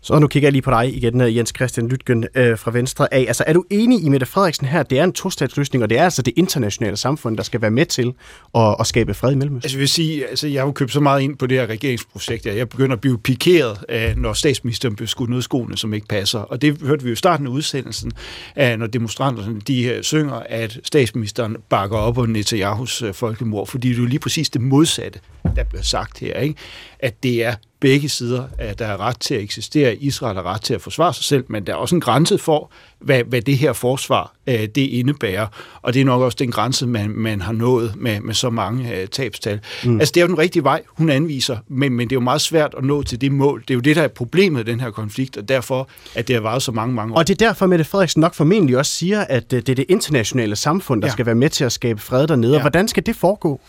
Så nu kigger jeg lige på dig igen, øh, Jens Christian Lytgen øh, fra Venstre af. Altså, er du enig i Mette Frederiksen her, det er en tostatsløsning, og det er altså det internationale samfund, der skal være med til at, at skabe fred i Mellemøsten? Altså, jeg vil sige, altså, jeg har jo købt så meget ind på det her regeringsprojekt, at jeg begynder at blive pikeret, når statsministeren bliver skudt ned skoene, som ikke passer. Og det hørte vi jo i starten af udsendelsen, at når demonstranterne de synger, at statsministeren bakker op om Netanyahus øh, folkemord, fordi det er jo lige præcis det modsatte, der bliver sagt her, ikke? at det er begge sider, at der er ret til at eksistere. Israel har ret til at forsvare sig selv, men der er også en grænse for, hvad, hvad det her forsvar øh, det indebærer. Og det er nok også den grænse, man, man har nået med, med så mange øh, tabstal. Mm. Altså, det er jo den rigtige vej, hun anviser, men, men det er jo meget svært at nå til det mål. Det er jo det, der er problemet i den her konflikt, og derfor, at det har varet så mange, mange år. Og det er derfor, Mette Frederiksen nok formentlig også siger, at øh, det er det internationale samfund, der ja. skal være med til at skabe fred dernede. Ja. Og hvordan skal det foregå?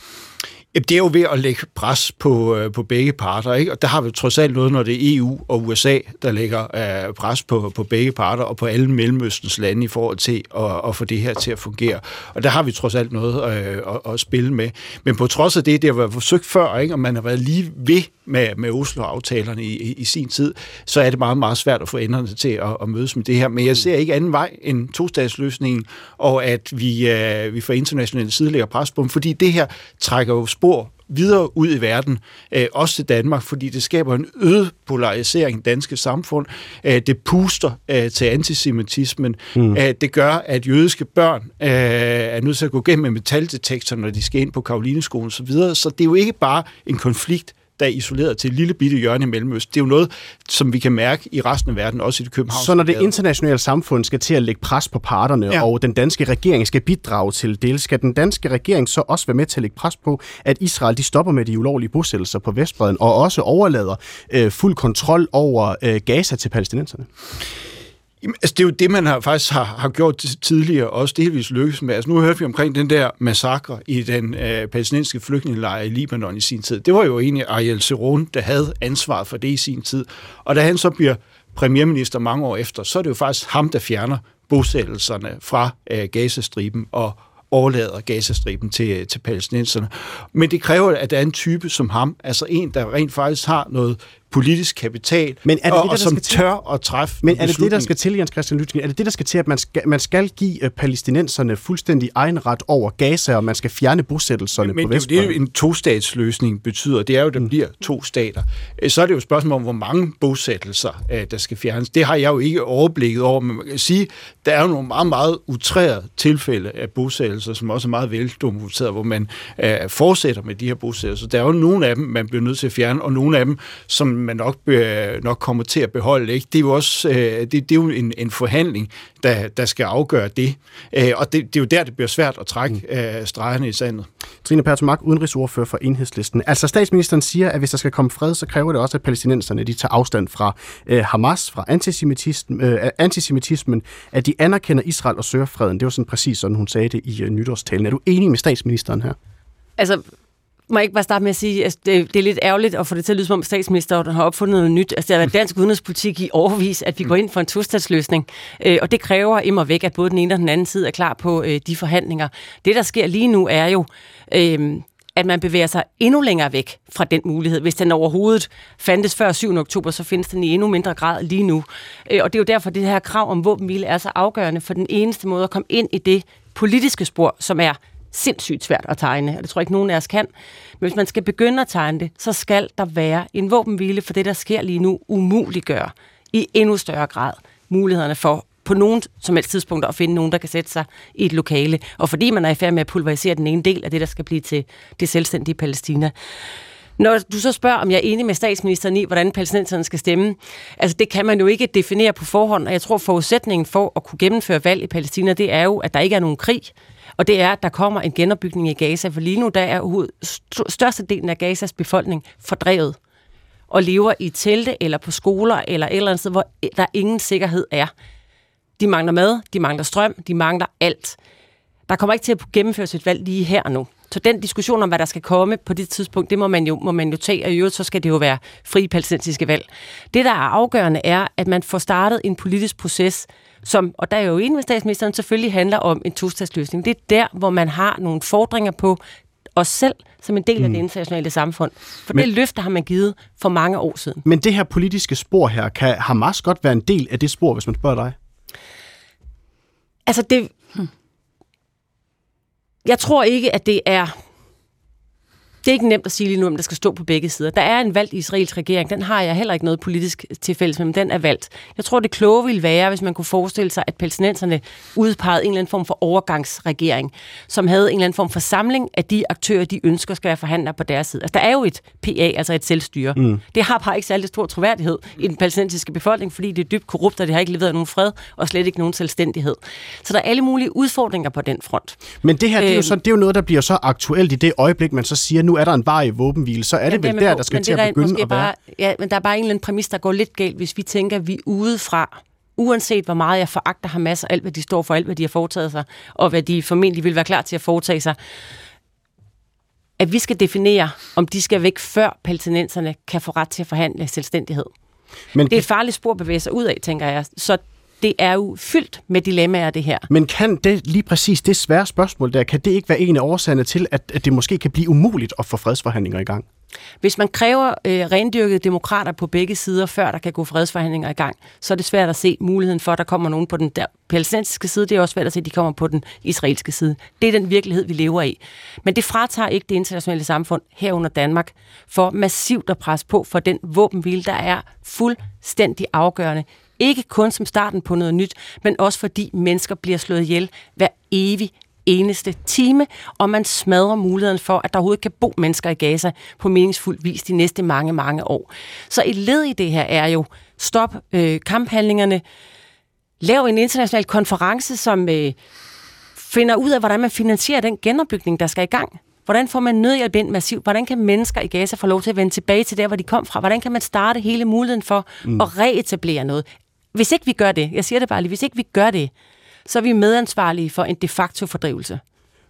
Det er jo ved at lægge pres på, øh, på begge parter, ikke? og der har vi trods alt noget, når det er EU og USA, der lægger øh, pres på, på begge parter og på alle Mellemøstens lande i forhold til at, at få det her til at fungere. Og der har vi trods alt noget øh, at, at spille med. Men på trods af det, det har været forsøgt før, ikke? og man har været lige ved med, med Oslo-aftalerne i, i, i sin tid, så er det meget, meget svært at få enderne til at, at mødes med det her. Men jeg ser ikke anden vej end tostatsløsningen, og at vi, øh, vi får internationale side lægger pres på dem, fordi det her trækker jo spor videre ud i verden, øh, også til Danmark, fordi det skaber en øget polarisering i danske samfund. Øh, det puster øh, til antisemitismen. Mm. Øh, det gør, at jødiske børn øh, er nødt til at gå gennem med metaldetektor, når de skal ind på Karolineskolen osv. Så det er jo ikke bare en konflikt, der er isoleret til et lille bitte hjørne i Mellemøst. Det er jo noget, som vi kan mærke i resten af verden, også i det københavnske. Så når det internationale samfund skal til at lægge pres på parterne, ja. og den danske regering skal bidrage til det, skal den danske regering så også være med til at lægge pres på, at Israel de stopper med de ulovlige bosættelser på Vestbreden, og også overlader øh, fuld kontrol over øh, Gaza til palæstinenserne? Jamen, altså, det er jo det, man har, faktisk har, har gjort tidligere, også delvis lykkes med. Altså, nu hørte vi omkring den der massakre i den øh, palæstinensiske flygtningelejr i Libanon i sin tid. Det var jo egentlig Ariel Sharon, der havde ansvaret for det i sin tid. Og da han så bliver premierminister mange år efter, så er det jo faktisk ham, der fjerner bosættelserne fra øh, Gazastriben og overlader Gazastriben til, øh, til palæstinenserne. Men det kræver, at der er en type som ham, altså en, der rent faktisk har noget politisk kapital, Men er det og, det, der og som skal til? tør at træffe Men er det det, der skal til, Jens Christian Lytgen? Er det det, der skal til, at man skal, man skal give øh, palæstinenserne fuldstændig egen ret over Gaza, og man skal fjerne bosættelserne men på det, er jo Vestbredden? en tostatsløsning betyder. Det er jo, at der bliver to stater. Øh, Så er det jo et spørgsmål om, hvor mange bosættelser, øh, der skal fjernes. Det har jeg jo ikke overblikket over, men man kan sige, der er jo nogle meget, meget utrærede tilfælde af bosættelser, som også er meget veldokumenteret, hvor man øh, fortsætter med de her bosættelser. Der er jo nogle af dem, man bliver nødt til at fjerne, og nogle af dem, som man nok, øh, nok kommer til at beholde. Ikke? Det er jo også øh, det, det er jo en, en forhandling, der, der skal afgøre det. Øh, og det, det er jo der, det bliver svært at trække øh, stregerne i sandet. Trine Pertumak, udenrigsordfører for Enhedslisten. Altså statsministeren siger, at hvis der skal komme fred, så kræver det også, at palæstinenserne de tager afstand fra øh, Hamas, fra antisemitismen, øh, antisemitismen, at de anerkender Israel og søger freden. Det var sådan præcis sådan, hun sagde det i øh, nytårstalen. Er du enig med statsministeren her? Altså, må jeg ikke bare starte med at sige, at det, det er lidt ærgerligt at få det til at lyde som om statsministeren har opfundet noget nyt. Altså, det har været dansk udenrigspolitik i overvis, at vi går ind for en tostatsløsning, øh, og det kræver immer væk, at både den ene og den anden side er klar på øh, de forhandlinger. Det, der sker lige nu, er jo, øh, at man bevæger sig endnu længere væk fra den mulighed. Hvis den overhovedet fandtes før 7. oktober, så findes den i endnu mindre grad lige nu. Øh, og det er jo derfor, det her krav om våbenhvile er så afgørende, for den eneste måde at komme ind i det politiske spor, som er sindssygt svært at tegne, og det tror jeg ikke, nogen af os kan. Men hvis man skal begynde at tegne det, så skal der være en våbenhvile, for det, der sker lige nu, umuliggør i endnu større grad mulighederne for på nogen som helst tidspunkt at finde nogen, der kan sætte sig i et lokale. Og fordi man er i færd med at pulverisere den ene del af det, der skal blive til det selvstændige Palæstina. Når du så spørger, om jeg er enig med statsministeren i, hvordan palæstinenserne skal stemme, altså det kan man jo ikke definere på forhånd, og jeg tror forudsætningen for at kunne gennemføre valg i Palæstina, det er jo, at der ikke er nogen krig, og det er, at der kommer en genopbygning i Gaza, for lige nu der er hoved, størstedelen af Gazas befolkning fordrevet og lever i telte eller på skoler eller et eller andet sted, hvor der ingen sikkerhed er. De mangler mad, de mangler strøm, de mangler alt. Der kommer ikke til at gennemføres et valg lige her nu. Så den diskussion om, hvad der skal komme på det tidspunkt, det må man jo, må man jo tage, og i øvrigt så skal det jo være fri palæstinensiske valg. Det, der er afgørende, er, at man får startet en politisk proces, som, og der er jo en med statsministeren, selvfølgelig handler om en tostatsløsning. Det er der, hvor man har nogle fordringer på, os selv som en del af det internationale samfund. For Men- det løfte har man givet for mange år siden. Men det her politiske spor her, kan Hamas godt være en del af det spor, hvis man spørger dig? Altså det... Jeg tror ikke, at det er... Det er ikke nemt at sige lige nu, om der skal stå på begge sider. Der er en valgt israelsk regering. Den har jeg heller ikke noget politisk til fælles med, men den er valgt. Jeg tror, det kloge ville være, hvis man kunne forestille sig, at palæstinenserne udpegede en eller anden form for overgangsregering, som havde en eller anden form for samling af de aktører, de ønsker skal være forhandlere på deres side. Altså, der er jo et PA, altså et selvstyre. Mm. Det har bare ikke særlig stor troværdighed i den palæstinensiske befolkning, fordi det er dybt korrupt, og det har ikke leveret nogen fred, og slet ikke nogen selvstændighed. Så der er alle mulige udfordringer på den front. Men det her, det er, jo Øhm. så, det er jo noget, der bliver så aktuelt i det øjeblik, man så siger, nu er der en varig våbenhvile, så er det Jamen, vel er der, der skal til at begynde at være. bare, Ja, men der er bare en eller anden præmis, der går lidt galt, hvis vi tænker, at vi udefra, uanset hvor meget jeg foragter Hamas og alt, hvad de står for, alt, hvad de har foretaget sig, og hvad de formentlig vil være klar til at foretage sig, at vi skal definere, om de skal væk, før palæstinenserne kan få ret til at forhandle selvstændighed. Men, Det er et farligt spor at bevæge sig ud af, tænker jeg. Så det er jo fyldt med dilemmaer, det her. men kan det lige præcis det svære spørgsmål der, kan det ikke være en af årsagerne til, at, at det måske kan blive umuligt at få fredsforhandlinger i gang? Hvis man kræver øh, rendyrkede demokrater på begge sider, før der kan gå fredsforhandlinger i gang, så er det svært at se muligheden for, at der kommer nogen på den der palæstinensiske side. Det er også svært at se, at de kommer på den israelske side. Det er den virkelighed, vi lever i. Men det fratager ikke det internationale samfund herunder Danmark for massivt at presse på for den våbenhvile, der er fuldstændig afgørende. Ikke kun som starten på noget nyt, men også fordi mennesker bliver slået ihjel hver evig eneste time, og man smadrer muligheden for, at der overhovedet kan bo mennesker i Gaza på meningsfuld vis de næste mange, mange år. Så et led i det her er jo, stop øh, kamphandlingerne, lav en international konference, som øh, finder ud af, hvordan man finansierer den genopbygning, der skal i gang. Hvordan får man nødhjælp ind massivt? Hvordan kan mennesker i Gaza få lov til at vende tilbage til der, hvor de kom fra? Hvordan kan man starte hele muligheden for mm. at reetablere noget? Hvis ikke vi gør det, jeg siger det bare lige, hvis ikke vi gør det, så er vi medansvarlige for en de facto fordrivelse.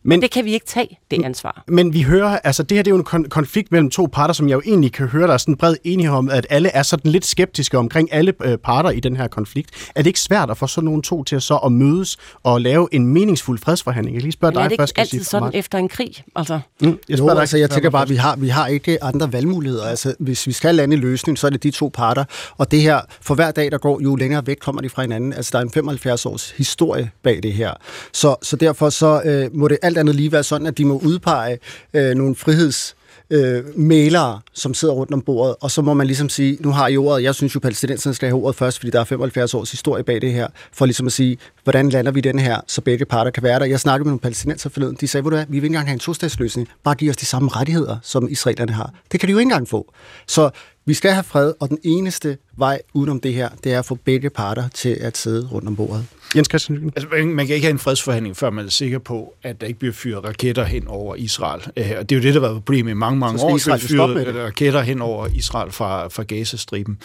Men det kan vi ikke tage, det ansvar. Men vi hører, altså det her det er jo en kon- konflikt mellem to parter, som jeg jo egentlig kan høre, der er sådan bred enighed om, at alle er sådan lidt skeptiske omkring alle øh, parter i den her konflikt. Er det ikke svært at få sådan nogle to til så at mødes og lave en meningsfuld fredsforhandling? Jeg kan lige spørge Men er dig det ikke først, altid sige, sådan efter en krig? Altså, Mm, jeg Jo, spørger dig, altså, jeg tænker bare, først. at vi har, vi har ikke andre valgmuligheder. Altså, hvis vi skal lande en løsning, så er det de to parter. Og det her, for hver dag, der går, jo længere væk kommer de fra hinanden. Altså, der er en 75 års historie bag det her. Så, så derfor så, øh, må det alt andet lige være sådan, at de må udpege øh, nogle friheds øh, malere, som sidder rundt om bordet, og så må man ligesom sige, nu har I ordet, jeg synes jo, palæstinenserne skal have ordet først, fordi der er 75 års historie bag det her, for ligesom at sige, hvordan lander vi den her, så begge parter kan være der. Jeg snakkede med nogle palæstinenser forleden, de sagde, hvor du er, vi vil ikke engang have en tostatsløsning, bare give os de samme rettigheder, som israelerne har. Det kan de jo ikke engang få. Så vi skal have fred, og den eneste vej udenom det her, det er at få begge parter til at sidde rundt om bordet. Jens Christian. Altså, man- kan ikke have en fredsforhandling, før man er sikker på, at der ikke bliver fyret raketter hen over Israel. Øh, Og det er jo det, der har været problemet i mange, mange år. Israel fyret raketter hen over Israel fra, fra Gazastriben.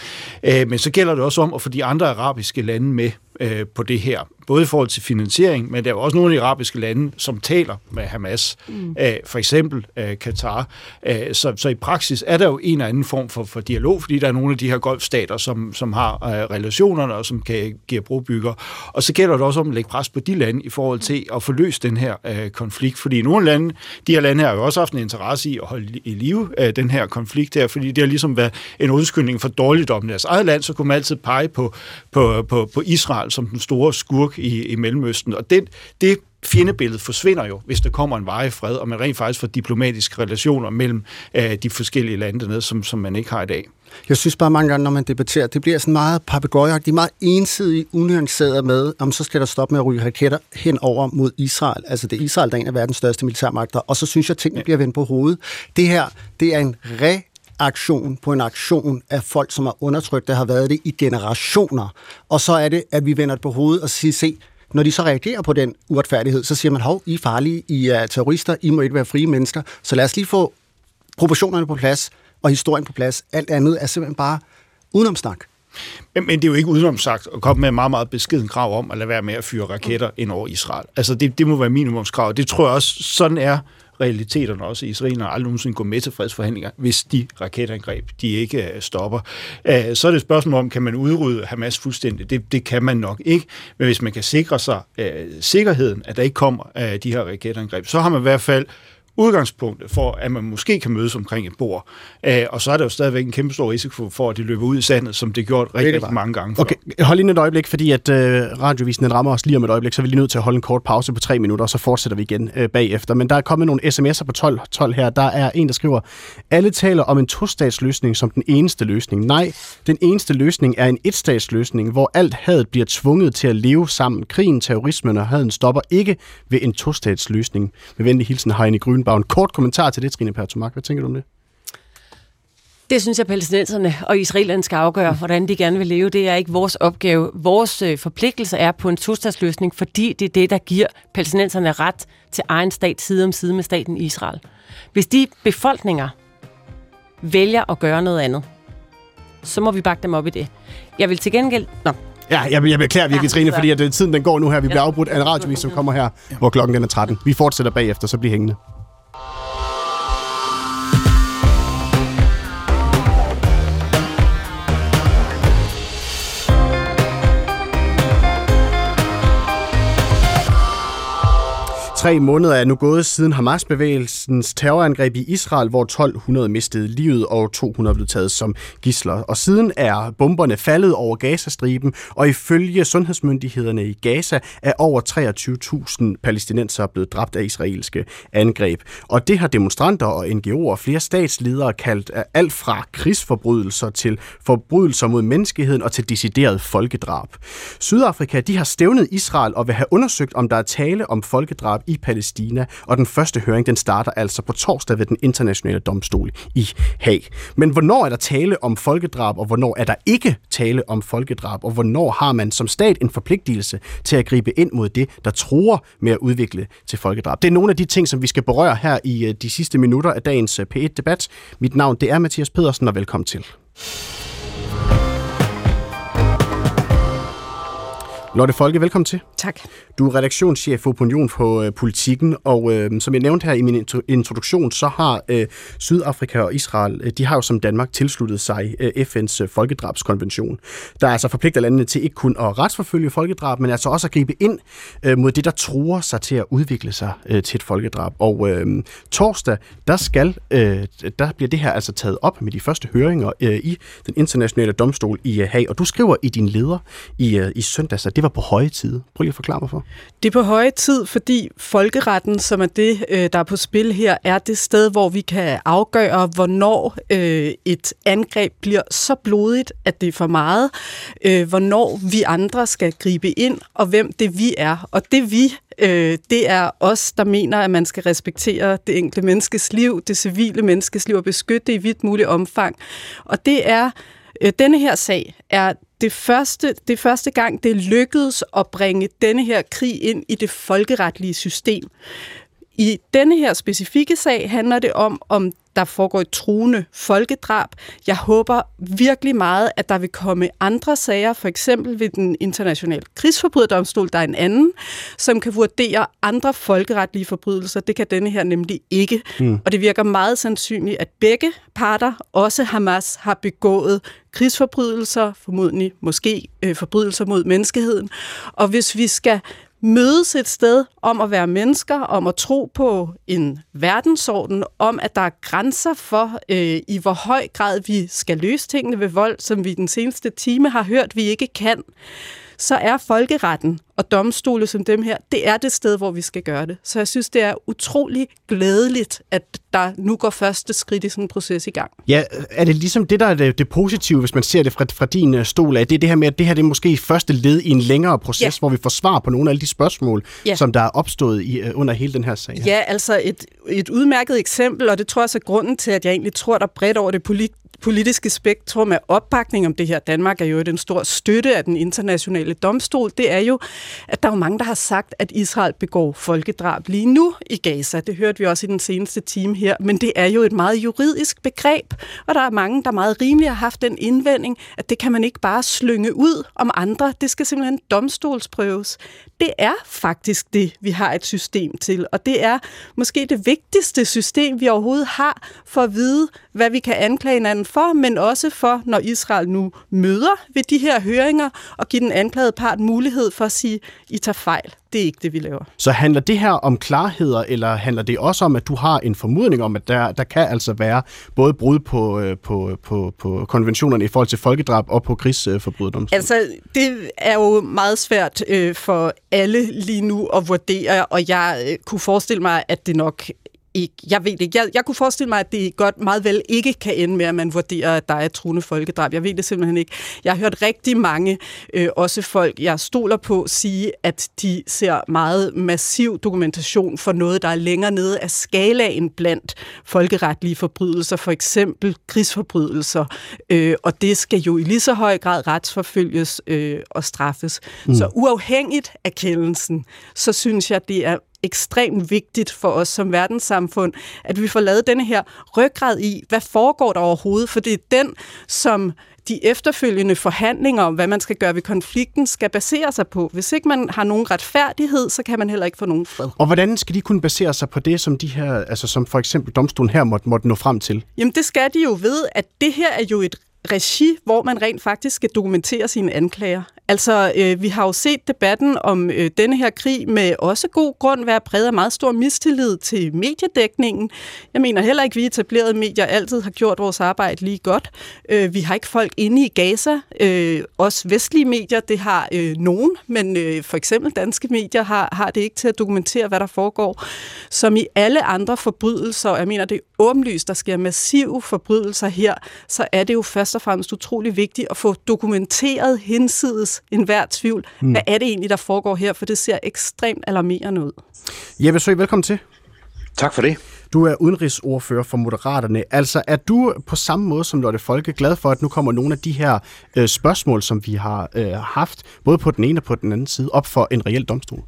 Øh, Men så gælder det også om at få de andre arabiske lande med øh, på det her. Både i forhold til finansiering, men der er jo også nogle af de arabiske lande, som taler med Hamas. Mm. For eksempel øh, Katar. Øh, Så, så i praksis er der jo en eller anden form for, for dialog, fordi der er nogle af de her golfstater, som, som har øh, relationerne og som kan give brobygger. Og så gælder det også om at lægge pres på de lande i forhold til at få løst den her øh, konflikt. Fordi nogle lande, de her lande har jo også haft en interesse i at holde i live øh, den her konflikt her, fordi det har ligesom været en undskyldning for dårligdom i deres eget land, så kunne man altid pege på, på, på, på Israel som den store skurk i, i Mellemøsten. Og det, det fjendebillede forsvinder jo, hvis der kommer en varig fred, og man rent faktisk får diplomatiske relationer mellem øh, de forskellige lande dernede, som, som man ikke har i dag. Jeg synes bare mange gange, når man debatterer, det bliver sådan meget papegøjeagtigt, meget ensidigt, unuanceret med, om så skal der stoppe med at ryge raketter hen over mod Israel. Altså det er Israel, der er en af verdens største militærmagter, og så synes jeg, at tingene bliver vendt på hovedet. Det her, det er en re aktion på en aktion af folk, som er undertrykt, der har været det i generationer. Og så er det, at vi vender det på hovedet og siger, se, når de så reagerer på den uretfærdighed, så siger man, hov, I er farlige, I er terrorister, I må ikke være frie mennesker, så lad os lige få proportionerne på plads og historien på plads. Alt andet er simpelthen bare udenomsnak. Men, men det er jo ikke udenom sagt at komme med en meget, meget beskeden krav om at lade være med at fyre raketter ind over Israel. Altså det, det må være minimumskrav. Det tror jeg også, sådan er realiteterne også. Israelerne aldrig nogensinde gå med til fredsforhandlinger, hvis de raketangreb, de ikke øh, stopper. Øh, så er det et spørgsmål om, kan man udrydde Hamas fuldstændig? Det, det kan man nok ikke. Men hvis man kan sikre sig uh, sikkerheden, at der ikke kommer uh, de her raketangreb, så har man i hvert fald udgangspunktet for, at man måske kan mødes omkring et bord. Øh, og så er der jo stadigvæk en kæmpe stor risiko for, at det løber ud i sandet, som det gjort rigtig, rigtig mange gange før. Okay, hold lige et øjeblik, fordi at øh, radiovisen rammer os lige om et øjeblik, så er vi lige nødt til at holde en kort pause på tre minutter, og så fortsætter vi igen øh, bagefter. Men der er kommet nogle sms'er på 12, 12 her. Der er en, der skriver, alle taler om en to-statsløsning som den eneste løsning. Nej, den eneste løsning er en etstatsløsning, hvor alt hadet bliver tvunget til at leve sammen. Krigen, terrorismen og haden stopper ikke ved en to-statsløsning. Med venlig hilsen, Heine Grønbaum. Kort kommentar til det, Trine Pertumak. Hvad tænker du om det? Det synes jeg, palæstinenserne og israelerne skal afgøre, hvordan de gerne vil leve. Det er ikke vores opgave. Vores øh, forpligtelse er på en tostatsløsning, fordi det er det, der giver palæstinenserne ret til egen stat side om side med staten Israel. Hvis de befolkninger vælger at gøre noget andet, så må vi bakke dem op i det. Jeg vil til gengæld... Nå, Ja, jeg, jeg beklager virkelig, Ja, Trine, fordi at, øh, tiden den går nu her. Vi bliver afbrudt af en radiovis, som kommer her, hvor klokken den er 13. Vi fortsætter bagefter, så bliv hængende. Tre måneder er nu gået siden Hamas-bevægelsens terrorangreb i Israel, hvor 1200 mistede livet og 200 blev taget som gisler. Og siden er bomberne faldet over Gazastriben, og ifølge sundhedsmyndighederne i Gaza er over 23.000 palæstinenser blevet dræbt af israelske angreb. Og det har demonstranter og NGO'er og flere statsledere kaldt af alt fra krigsforbrydelser til forbrydelser mod menneskeheden og til decideret folkedrab. Sydafrika de har stævnet Israel og vil have undersøgt, om der er tale om folkedrab i i Palæstina, og den første høring den starter altså på torsdag ved den internationale domstol i Haag. Men hvornår er der tale om folkedrab, og hvornår er der ikke tale om folkedrab, og hvornår har man som stat en forpligtelse til at gribe ind mod det, der truer med at udvikle til folkedrab? Det er nogle af de ting, som vi skal berøre her i øh, de sidste minutter af dagens øh, P1-debat. Mit navn det er Mathias Pedersen, og velkommen til. Lotte Folke, velkommen til. Tak. Du er redaktionschef for Opinion på øh, Politikken, og øh, som jeg nævnte her i min introduktion, så har øh, Sydafrika og Israel, øh, de har jo som Danmark tilsluttet sig øh, FN's øh, folkedrabskonvention, der altså forpligter landene til ikke kun at retsforfølge folkedrab, men altså også at gribe ind øh, mod det, der truer sig til at udvikle sig øh, til et folkedrab. Og øh, torsdag, der skal, øh, der bliver det her altså taget op med de første høringer øh, i den internationale domstol i øh, Haag, og du skriver i din leder i, øh, i søndags, at det var på høje tid. Prøv lige at forklare mig for. Det er på høje tid, fordi folkeretten, som er det, øh, der er på spil her, er det sted, hvor vi kan afgøre, hvornår øh, et angreb bliver så blodigt, at det er for meget, øh, hvornår vi andre skal gribe ind, og hvem det vi er. Og det vi, det er os, der mener, at man skal respektere det enkelte menneskes liv, det civile menneskes liv, og beskytte det i vidt muligt omfang. Og det er, denne her sag er det første, det første gang, det lykkedes at bringe denne her krig ind i det folkeretlige system. I denne her specifikke sag handler det om, om der foregår et truende folkedrab. Jeg håber virkelig meget, at der vil komme andre sager, for eksempel ved den internationale krigsforbryderdomstol, der er en anden, som kan vurdere andre folkeretlige forbrydelser. Det kan denne her nemlig ikke. Mm. Og det virker meget sandsynligt, at begge parter, også Hamas, har begået krigsforbrydelser, formodentlig måske øh, forbrydelser mod menneskeheden. Og hvis vi skal mødes et sted om at være mennesker, om at tro på en verdensorden, om at der er grænser for, øh, i hvor høj grad vi skal løse tingene ved vold, som vi den seneste time har hørt, vi ikke kan, så er folkeretten og domstole som dem her, det er det sted, hvor vi skal gøre det. Så jeg synes, det er utrolig glædeligt, at der nu går første skridt i sådan en proces i gang. Ja, er det ligesom det, der er det, det positive, hvis man ser det fra, fra din øh, stol af? Det er det her med, at det her det er måske første led i en længere proces, Ja. hvor vi får svar på nogle af alle de spørgsmål, Ja. som der er opstået i, øh, under hele den her sag. her. Ja, altså et, et udmærket eksempel, og det tror jeg så er grunden til, at jeg egentlig tror, der bredt over det polit politiske spektrum af opbakning om det her. Danmark er jo en stor støtte af den internationale domstol. Det er jo, at der er jo mange, der har sagt, at Israel begår folkedrab lige nu i Gaza. Det hørte vi også i den seneste time her. Men det er jo et meget juridisk begreb, og der er mange, der meget rimeligt har haft den indvending, at det kan man ikke bare slynge ud om andre. Det skal simpelthen domstolsprøves. Det er faktisk det, vi har et system til, og det er måske det vigtigste system, vi overhovedet har for at vide, hvad vi kan anklage hinanden for, men også for, når Israel nu møder ved de her høringer, og give den anklagede part mulighed for at sige, I tager fejl. Det er ikke det, vi laver. Så handler det her om klarheder, eller handler det også om, at du har en formodning om, at der, der kan altså være både brud på, øh, på, på, på konventionerne i forhold til folkedrab og på krigsforbryderdomstolen? Altså, det er jo meget svært øh, for alle lige nu at vurdere, og jeg øh, kunne forestille mig, at det nok ikke. Jeg ved det ikke. Jeg, jeg kunne forestille mig, at det godt meget vel ikke kan ende med, at man vurderer, at der er truende folkedrab. Jeg ved det simpelthen ikke. Jeg har hørt rigtig mange, øh, også folk, jeg stoler på, sige, at de ser meget massiv dokumentation for noget, der er længere nede af skalaen blandt folkeretlige forbrydelser, for eksempel krigsforbrydelser. Øh, og det skal jo i lige så høj grad retsforfølges øh, og straffes. Mm. Så uafhængigt af kendelsen, så synes jeg, det er ekstremt vigtigt for os som verdenssamfund, at vi får lavet denne her ryggrad i, hvad foregår der overhovedet, for det er den, som de efterfølgende forhandlinger om, hvad man skal gøre ved konflikten, skal basere sig på. Hvis ikke man har nogen retfærdighed, så kan man heller ikke få nogen fred. Og hvordan skal de kunne basere sig på det, som de her, altså som for eksempel domstolen her måtte, måtte nå frem til? Jamen det skal de jo ved, at det her er jo et regi, hvor man rent faktisk skal dokumentere sine anklager. Altså, øh, vi har jo set debatten om øh, denne her krig med også god grund være præget af meget stor mistillid til mediedækningen. Jeg mener heller ikke, at vi etablerede medier altid har gjort vores arbejde lige godt. Øh, vi har ikke folk inde i Gaza. Øh, også vestlige medier, det har øh, nogen, men øh, for eksempel danske medier har, har det ikke til at dokumentere, hvad der foregår. Som i alle andre forbrydelser, jeg mener, det er åbenlyst, der sker massive forbrydelser her, så er det jo først og fremmest utrolig vigtigt at få dokumenteret hensides enhver tvivl. Mm. Hvad er det egentlig, der foregår her? For det ser ekstremt alarmerende ud. Jeppe Søg, velkommen til. Tak for det. Du er udenrigsordfører for Moderaterne. Altså, er du på samme måde som Lotte Folke glad for, at nu kommer nogle af de her øh, spørgsmål, som vi har øh, haft, både på den ene og på den anden side, op for en reel domstol?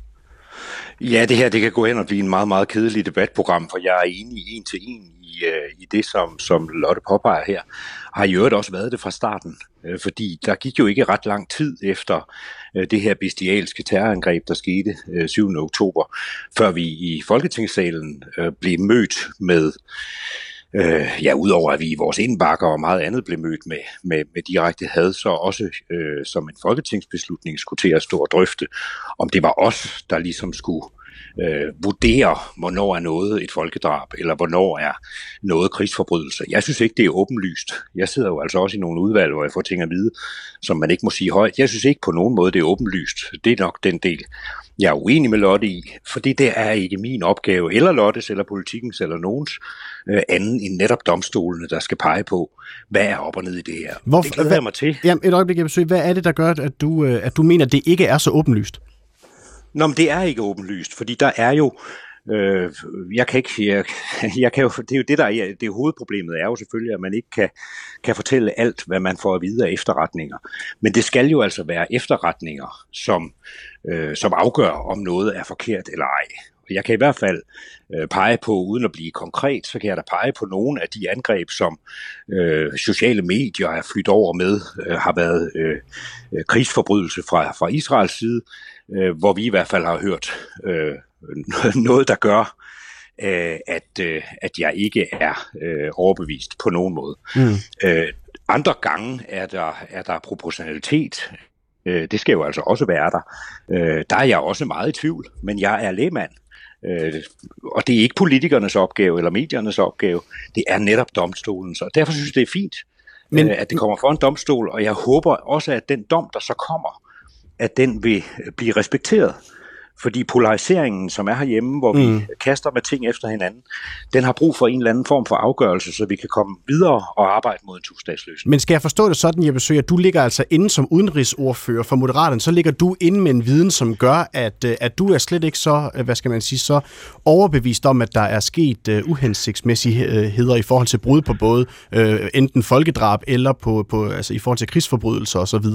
Ja, det her det kan gå hen og blive en meget, meget kedelig debatprogram, for jeg er enig en til en i, øh, i det, som, som Lotte påpeger her, har i øvrigt også været det fra starten. Øh, fordi der gik jo ikke ret lang tid efter øh, det her bestialske terrorangreb, der skete øh, 7. oktober, før vi i Folketingssalen øh, blev mødt med Øh, ja, udover at vi i vores indbakker og meget andet blev mødt med, med, med direkte had, så også øh, som en folketingsbeslutning skulle til at stå og drøfte, om det var os, der ligesom skulle øh, vurdere, hvornår er noget et folkedrab, eller hvornår er noget krigsforbrydelse. Jeg synes ikke, det er åbenlyst. Jeg sidder jo altså også i nogle udvalg, hvor jeg får ting at vide, som man ikke må sige højt. Jeg synes ikke på nogen måde, det er åbenlyst. Det er nok den del, jeg er uenig med Lotte i, fordi det er ikke min opgave, eller Lottes, eller politikens, eller nogens, øh, anden end netop domstolene, der skal pege på, hvad er op og ned i det her. Hvorfor, det glæder jeg mig til. Jamen, et øjeblik, jeg besøger. Hvad er det, der gør, at du, øh, at du mener, at det ikke er så åbenlyst? Nå, men det er ikke åbenlyst, fordi der er jo Øh, jeg kan ikke, jeg, jeg kan jo, det er jo det, der er, det er hovedproblemet er jo selvfølgelig, at man ikke kan, kan fortælle alt, hvad man får at vide af efterretninger. Men det skal jo altså være efterretninger, som, øh, som afgør, om noget er forkert eller ej. Jeg kan i hvert fald øh, pege på, uden at blive konkret, så kan jeg da pege på nogle af de angreb, som øh, sociale medier er flyttet over med, øh, har været øh, øh krigsforbrydelse fra, fra Israels side, øh, hvor vi i hvert fald har hørt øh, noget, der gør, øh, at, øh, at jeg ikke er øh, overbevist på nogen måde. Mm. Øh, andre gange er der, er der proportionalitet. Øh, det skal jo altså også være der. Øh, der er jeg også meget i tvivl, men jeg er lægmand. Øh, og det er ikke politikernes opgave eller mediernes opgave. Det er netop domstolen. Så derfor synes jeg, det er fint, men, øh, at det kommer for en domstol, og jeg håber også, at den dom, der så kommer, at den vil blive respekteret. Fordi polariseringen, som er herhjemme, hvor mm. vi kaster med ting efter hinanden, den har brug for en eller anden form for afgørelse, så vi kan komme videre og arbejde mod en to-statsløsning. Men skal jeg forstå det sådan, jeg besøger, at du ligger altså inde som udenrigsordfører for Moderaterne, så ligger du inde med en viden, som gør, at, øh, at du er slet ikke så, øh, hvad skal man sige, så overbevist om, at der er sket uh, uhensigtsmæssigheder i forhold til brud på både uh, enten folkedrab eller på, på, altså i forhold til krigsforbrydelser osv.?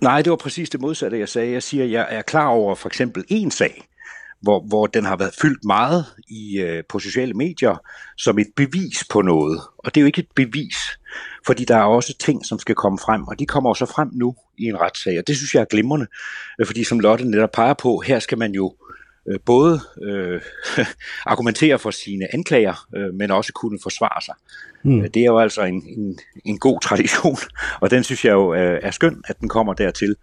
Nej, det var præcis det modsatte, jeg sagde. Jeg siger, jeg er klar over for eksempel en sag, hvor, hvor den har været fyldt meget i, øh, på sociale medier som et bevis på noget. Og det er jo ikke et bevis, fordi der er også ting, som skal komme frem, og de kommer også frem nu i en retssag, og det synes jeg er glimrende, øh, fordi som Lotte netop peger på, her skal man jo øh, både øh, argumentere for sine anklager, øh, men også kunne forsvare sig. Mm. Øh, det er jo altså en, en, en god tradition, og den synes jeg jo øh, er skøn, at den kommer dertil,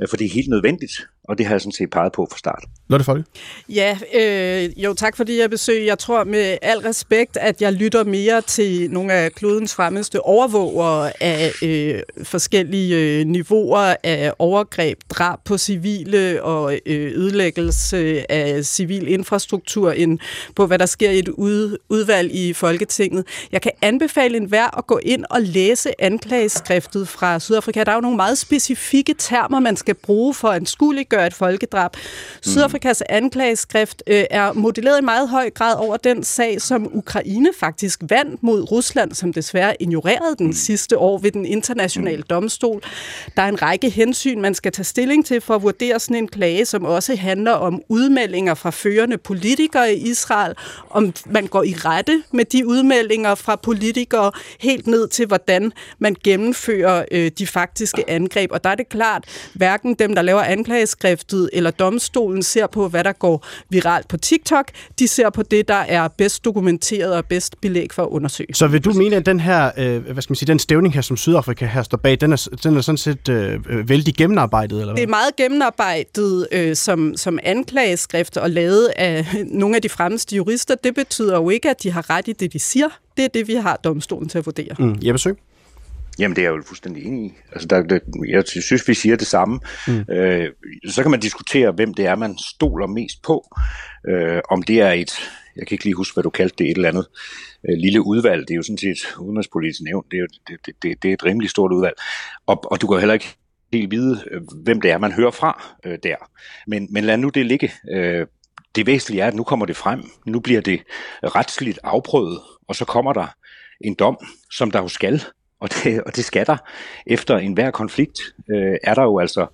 øh, for det er helt nødvendigt, og det har jeg sådan set peget på fra start. Lotte Folke? Ja, øh, jo tak fordi jeg besøg. Jeg tror med al respekt, at jeg lytter mere til nogle af klodens fremmeste overvågere af øh, forskellige øh, niveauer af overgreb, drab på civile og øh, ødelæggelse af civil infrastruktur, end på hvad der sker i et ud, udvalg i Folketinget. Jeg kan anbefale enhver at gå ind og læse anklageskriftet fra Sydafrika. Der er jo nogle meget specifikke termer, man skal bruge for at skulle muliggør et folkedrab. Sydafrikas anklageskrift øh, er modelleret i meget høj grad over den sag, som Ukraine faktisk vandt mod Rusland, som desværre ignorerede den sidste år ved den internationale domstol. Der er en række hensyn, man skal tage stilling til for at vurdere sådan en klage, som også handler om udmeldinger fra førende politikere i Israel, om man går i rette med de udmeldinger fra politikere, helt ned til, hvordan man gennemfører øh, de faktiske angreb. Og der er det klart, hverken dem, der laver anklageskriftet, tidsskriftet eller domstolen ser på, hvad der går viralt på TikTok. De ser på det, der er bedst dokumenteret og bedst belæg for at undersøge. Så vil du mene, at den her, øh, hvad skal man sige, den stævning her, som Sydafrika her står bag, den er, den er sådan set øh, øh vældig gennemarbejdet? Eller hvad? Det er meget gennemarbejdet øh, som, som anklageskrift og lavet af nogle af de fremmeste jurister. Det betyder jo ikke, at de har ret i det, de siger. Det er det, vi har domstolen til at vurdere. Mm. Jeg besøg. Jamen, det er jeg jo fuldstændig enig i. Altså, der, der, jeg synes, vi siger det samme. Mm. Øh, så kan man diskutere, hvem det er, man stoler mest på. Øh, om det er et, jeg kan ikke lige huske, hvad du kaldte det, et eller andet øh, lille udvalg. Det er jo sådan set udenrigspolitisk nævnt. Det er, jo, det, det, det, det er et rimelig stort udvalg. Og, og du kan heller ikke helt vide, øh, hvem det er, man hører fra øh, der. Men, men lad nu det ligge. Øh, det væsentlige er, at nu kommer det frem. Nu bliver det retsligt afprøvet, og så kommer der en dom, som der jo skal og det, og det skal der. Efter enhver konflikt øh, er der jo altså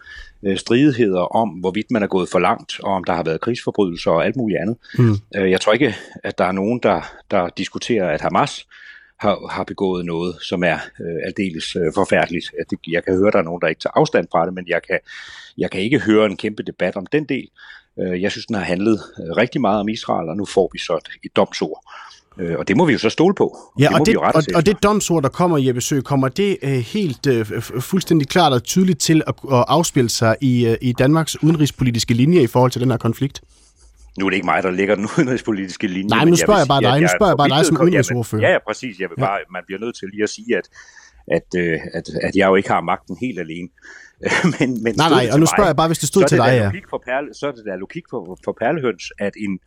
øh, stridigheder om, hvorvidt man er gået for langt, og om der har været krigsforbrydelser og alt muligt andet. Mm. Øh, jeg tror ikke, at der er nogen, der, der diskuterer, at Hamas har, har begået noget, som er øh, aldeles øh, forfærdeligt. Det, jeg kan høre, at der er nogen, der ikke tager afstand fra det, men jeg kan, jeg kan ikke høre en kæmpe debat om den del. Øh, jeg synes, den har handlet øh, rigtig meget om Israel, og nu får vi så et, et domsord. Øh, og det må vi jo så stole på. Ja, det og, det, og, og det domsord, der kommer i Jeppe kommer det uh, helt uh, fuldstændig klart og tydeligt til at, at afspille sig i, uh, i Danmarks udenrigspolitiske linje i forhold til den her konflikt? Nu er det ikke mig, der lægger den udenrigspolitiske linje. Nej, nu spørger jeg, bare dig. Nu spørger jeg bare dig som udenrigsordfører. Ja, ja, præcis. Jeg vil bare, man bliver nødt til lige at sige, at, at, at, at jeg jo ikke har magten helt alene. men, men nej, nej, og nu spørger jeg bare, hvis det stod til dig, ja. For perle, så er det der logik for, for perlehøns, at en,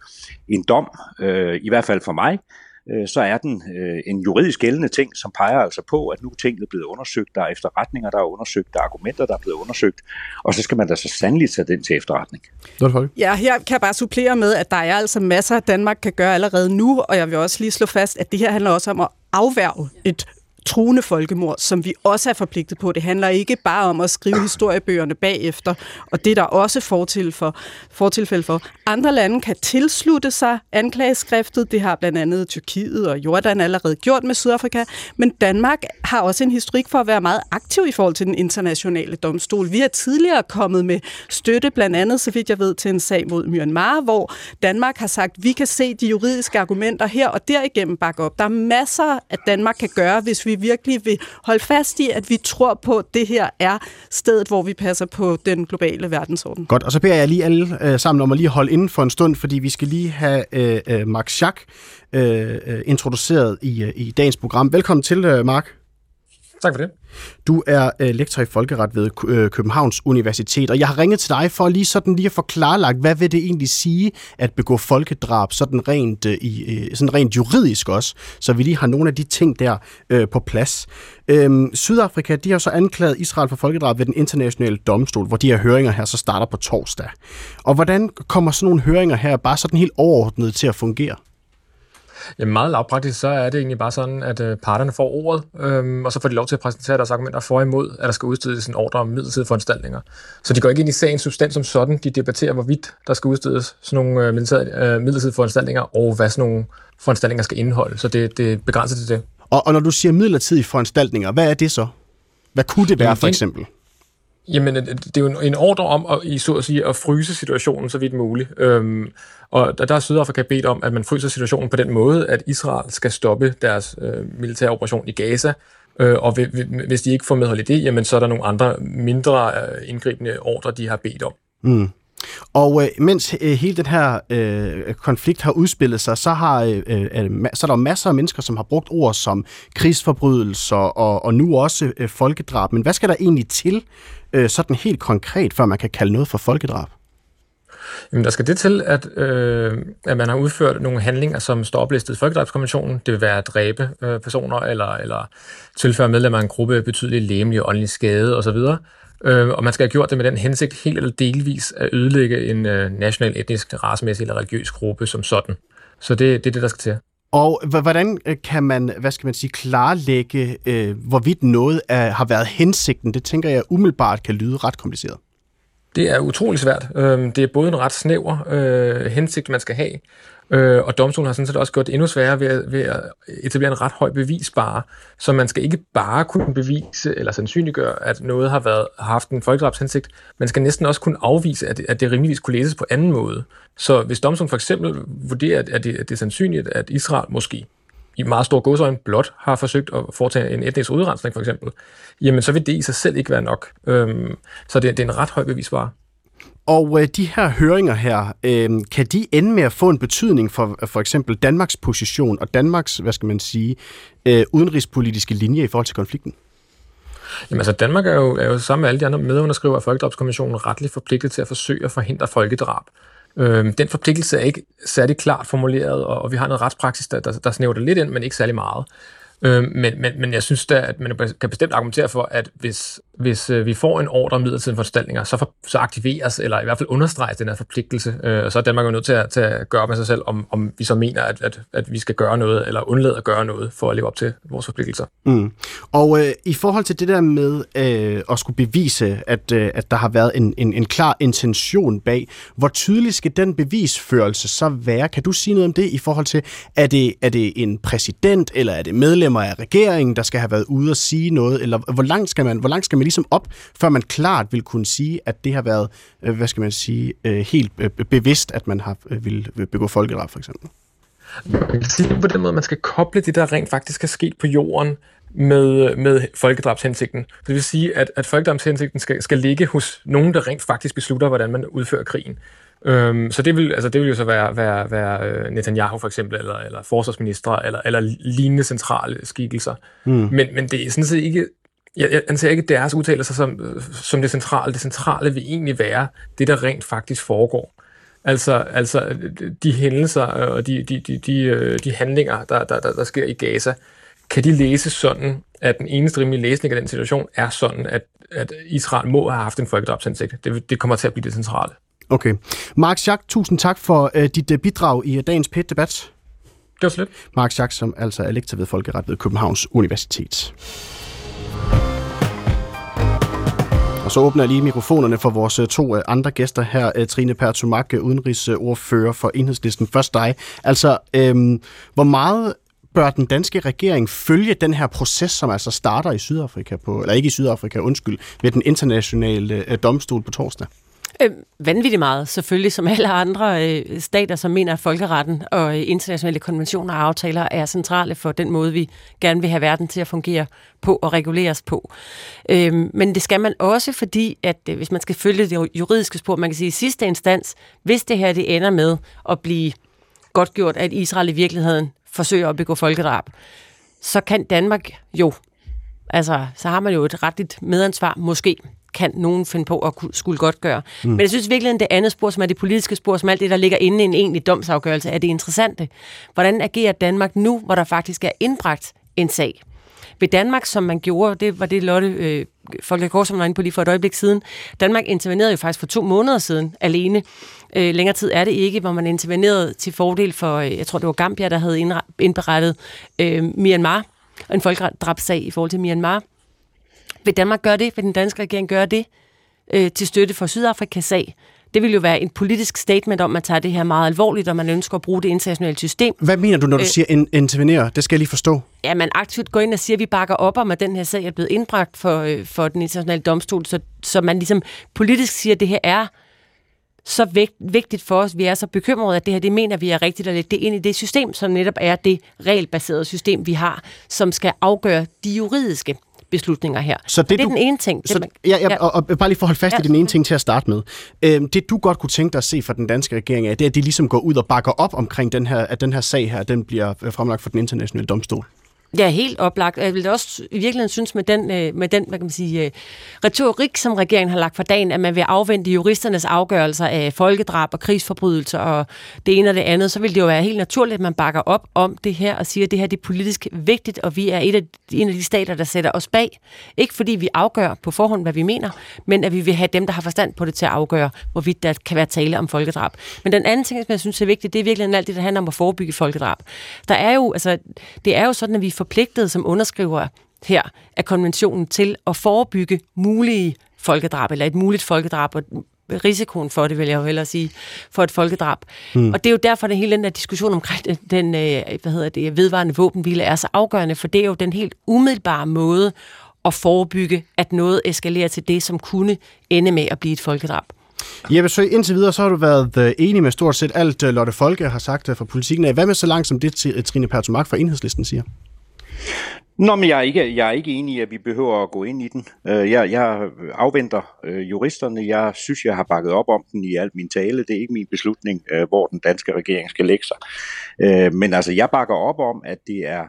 en dom, øh, i hvert fald for mig, øh, så er den øh, en juridisk gældende ting, som peger altså på, at nu er tingene blevet undersøgt, der er efterretninger, der er undersøgt, der er argumenter, der er blevet undersøgt, og så skal man da så sandelig tage den til efterretning. Ja, her kan jeg bare supplere med, at der er altså masser, Danmark kan gøre allerede nu, og jeg vil også lige slå fast, at det her handler også om at afværge et truende folkemord, som vi også er forpligtet på. Det handler ikke bare om at skrive historiebøgerne bagefter, og det er der også fortil for, fortilfælde for. Andre lande kan tilslutte sig anklageskriftet. Det har blandt andet Tyrkiet og Jordan allerede gjort med Sydafrika. Men Danmark har også en historik for at være meget aktiv i forhold til den internationale domstol. Vi er tidligere kommet med støtte, blandt andet, så vidt jeg ved, til en sag mod Myanmar, hvor Danmark har sagt, at vi kan se de juridiske argumenter her, og derigennem bakke op. Der er masser, at Danmark kan gøre, hvis vi vi virkelig vil holde fast i, at vi tror på, at det her er stedet, hvor vi passer på den globale verdensorden. Godt, og så beder jeg lige alle øh, sammen om at lige holde inden for en stund, fordi vi skal lige have øh, øh Mark Schack øh, øh, introduceret i, øh, i dagens program. Velkommen til, øh, Mark. Tak for det. Du er øh, lektor i folkeret ved øh, Københavns Universitet, og jeg har ringet til dig for lige sådan lige at forklare, hvad vil det egentlig sige at begå folkedrab, sådan rent, øh, i, øh, sådan rent juridisk også, så vi lige har nogle af de ting der øh, på plads. Øhm, Sydafrika, de har så anklaget Israel for folkedrab ved den internationale domstol, hvor de her høringer her så starter på torsdag. Og hvordan kommer sådan nogle høringer her bare sådan helt overordnet til at fungere? Jamen meget lavpraktisk, så er det egentlig bare sådan, at øh, parterne får ordet, øhm, og så får de lov til at præsentere deres argumenter for imod, at der skal udstedes en ordre om midlertidige foranstaltninger. Så de går ikke ind i sagens substans som sådan, de debatterer, hvorvidt der skal udstedes sådan nogle øh, midlertidige foranstaltninger, og hvad sådan nogle foranstaltninger skal indeholde. Så det, det er begrænset til det. Og, og når du siger midlertidige foranstaltninger, hvad er det så? Hvad kunne det være for eksempel? Jamen, øh, det er jo en ordre om at, i, så at, sige, at fryse situationen så vidt muligt. Øhm, og der, der er Sydafrika bedt om, at man fryser situationen på den måde, at Israel skal stoppe deres øh, militære operation i Gaza, øh, og hvis de ikke får medhold i det, jamen så er der nogle andre mindre øh, indgribende ordre, de har bedt om. Mm. Og øh, mens øh, hele den her øh, konflikt har udspillet sig, så, har, øh, øh, så er der masser af mennesker, som har brugt ord som krigsforbrydelser og, og nu også øh, folkedrab. Men hvad skal der egentlig til, øh, sådan helt konkret, før man kan kalde noget for folkedrab? Jamen, der skal det til, at, øh, at man har udført nogle handlinger, som står oplistet i Folkedrabskonventionen. Det vil være at dræbe øh, personer, eller, eller tilføre medlemmer af en gruppe betydelig læmelig og åndelig skade osv., Øh, og man skal have gjort det med den hensigt helt eller delvis at ødelægge en øh, national, etnisk, racemæssig eller religiøs gruppe som sådan. Så det, det er det, der skal til. Og hvordan øh, kan man, øh, hvad skal man sige, klarlægge, øh, hvorvidt noget er, har været hensigten? Det tænker jeg umiddelbart kan lyde ret kompliceret. Det er utrolig svært. Øhm, det er både en ret snæver øh, hensigt, man skal have, Øh, og domstolen har sådan set også gjort det endnu sværere ved, ved at etablere en ret høj bevisbare, så man skal ikke bare kunne bevise eller sandsynliggøre, at noget har, været, har haft en folkedrabshensigt, man skal næsten også kunne afvise, at det, at det rimeligvis kunne læses på anden måde. Så hvis domstolen for eksempel vurderer, at det, at det er sandsynligt, at Israel måske i meget stor godsøjne blot har forsøgt at foretage en etnisk udrensning for eksempel, jamen så vil det i sig selv ikke være nok. Øhm, så det, det er en ret høj bevisbare. Og øh, de her høringer her, øh, kan de ende med at få en betydning for øh, for eksempel Danmarks position og Danmarks, hvad skal man sige, øh, udenrigspolitiske linje i forhold til konflikten? Jamen altså, Danmark er jo, er jo sammen med alle de andre medunderskrivere af Folkedrabskommissionen retligt forpligtet til at forsøge at forhindre folkedrab. Øh, den forpligtelse er ikke særlig klart formuleret, og, og vi har noget retspraksis, der, der, der snæver det lidt ind, men ikke særlig meget. Øh, men, men, men jeg synes da, at man kan bestemt argumentere for, at hvis, hvis øh, vi får en ordre om midlertidige foranstaltninger, så, for, så aktiveres, eller i hvert fald understreges den her forpligtelse. Øh, og så er Danmark jo nødt til at, til at gøre med sig selv, om, om vi så mener, at, at, at vi skal gøre noget, eller undlade at gøre noget, for at leve op til vores forpligtelser. Mm. Og øh, i forhold til det der med øh, at skulle bevise, at, øh, at der har været en, en, en klar intention bag, hvor tydelig skal den bevisførelse så være? Kan du sige noget om det i forhold til, er det, er det en præsident, eller er det medlemmer af regeringen, der skal have været ude og sige noget, eller hvor langt skal man, hvor langt skal man ligesom op, før man klart vil kunne sige, at det har været, øh, hvad skal man sige, øh, helt øh, bevidst, at man har vil begå folkedrab for eksempel? Man kan sige på den måde, at man skal koble det, der rent faktisk er sket på jorden, med, med folkedrabshensigten. Det vil sige, at, at folkedrabshensigten skal, skal ligge hos nogen, der rent faktisk beslutter, hvordan man udfører krigen. Øhm, så det vil, altså det vil jo så være, være, være Netanyahu for eksempel, eller, eller forsvarsministre, eller, eller lignende centrale skikkelser. Mm. Men, men det er sådan set ikke jeg, jeg anser ikke deres udtalelser som, som det centrale. Det centrale vil egentlig være det, der rent faktisk foregår. Altså, altså de hændelser og de, de, de, de, de handlinger, der, der, der, der sker i Gaza, kan de læses sådan, at den eneste rimelige læsning af den situation er sådan, at, at Israel må have haft en folkedrabsindsigt. Det, det kommer til at blive det centrale. Okay. Mark Schack, tusind tak for uh, dit uh, bidrag i uh, dagens PET-debat. Det var slet. Mark Schack, som altså er lektor ved Folkeret ved Københavns Universitet. Så åbner jeg lige mikrofonerne for vores øh, to øh, andre gæster her. Øh, Trine Pertumak, udenrigsordfører for Enhedslisten. Først dig. Altså, øhm, hvor meget bør den danske regering følge den her proces, som altså starter i Sydafrika, på, eller ikke i Sydafrika, undskyld, ved den internationale domstol på torsdag? Øh, vanvittigt meget, selvfølgelig, som alle andre øh, stater, som mener, at folkeretten og øh, internationale konventioner og aftaler er centrale for den måde, vi gerne vil have verden til at fungere på og reguleres på. Øh, men det skal man også, fordi at øh, hvis man skal følge det juridiske spor, man kan sige i sidste instans, hvis det her det ender med at blive godtgjort, at Israel i virkeligheden forsøger at begå folkedrab, så kan Danmark jo, altså så har man jo et retligt medansvar, måske, kan nogen finde på at skulle godt gøre. Mm. Men jeg synes virkelig, at det andet spor, som er det politiske spor, som alt det, der ligger inde i en egentlig domsafgørelse, er det interessante. Hvordan agerer Danmark nu, hvor der faktisk er indbragt en sag? Ved Danmark, som man gjorde, det var det Lotte øh, Folke Korsum var inde på lige for et øjeblik siden, Danmark intervenerede jo faktisk for to måneder siden alene. Øh, længere tid er det ikke, hvor man intervenerede til fordel for, øh, jeg tror det var Gambia, der havde indberettet øh, Myanmar, en folkedrabssag i forhold til Myanmar. Vil Danmark gøre det? Vil den danske regering gøre det øh, til støtte for Sydafrikas sag? Det vil jo være en politisk statement om, at man tager det her meget alvorligt, og man ønsker at bruge det internationale system. Hvad mener du, når du Øh. siger in- intervenere? Det skal jeg lige forstå. Ja, man aktivt går ind og siger, at vi bakker op om, at den her sag er blevet indbragt for, øh, for den internationale domstol, så, så man ligesom politisk siger, at det her er så vægt, vigtigt for os, vi er så bekymrede, at det her, det mener vi er rigtigt at lægge det ind i det system, som netop er det regelbaserede system, vi har, som skal afgøre de juridiske beslutninger her. Så det, det er du, den ene ting. Det, Så, man- ja, ja, og, og bare lige for at holde fast ja. Ja. i den ene ting til at starte med. Øhm, det du godt kunne tænke dig at se fra den danske regering er, det er, at de ligesom går ud og bakker op omkring den her, at den her sag her, den bliver øh, fremlagt for den internationale domstol. Ja, helt oplagt. Jeg vil også i virkeligheden synes med den, øh, med den hvad kan man sige, øh, retorik, som regeringen har lagt for dagen, at man vil afvente juristernes afgørelser af folkedrab og krigsforbrydelser og det ene og det andet, så vil det jo være helt naturligt, at man bakker op om det her og siger, at det her det er politisk vigtigt, og vi er et af, en af de stater, der sætter os bag. Ikke fordi vi afgør på forhånd, hvad vi mener, men at vi vil have dem, der har forstand på det til at afgøre, hvorvidt der kan være tale om folkedrab. Men den anden ting, som jeg synes er vigtigt, det er virkelig alt det, der handler om at forebygge folkedrab. Der er jo, altså, det er jo sådan, at vi forpligtet som underskriver her af konventionen til at forebygge mulige folkedrab, eller et muligt folkedrab, og risikoen for det, vil jeg jo hellere sige, for et folkedrab. Hmm. Og det er jo derfor, at hele den der diskussion omkring den, øh, hvad hedder det, vedvarende våbenhvile er så afgørende, for det er jo den helt umiddelbare måde at forebygge, at noget eskalerer til det, som kunne ende med at blive et folkedrab. Jeppe Sø, indtil videre så har du været øh, enig med stort set alt, øh, Lotte Folke har sagt fra politikken af. Hvad med så langt som det, Trine Pertumak fra Enhedslisten siger? Nå, men jeg er, ikke, jeg er ikke enig i, at vi behøver at gå ind i den. Øh, jeg, jeg afventer øh, juristerne. Jeg synes, jeg har bakket op om den i alt min tale. Det er ikke min beslutning, øh, hvor den danske regering skal lægge sig. Men altså, jeg bakker op om, at det er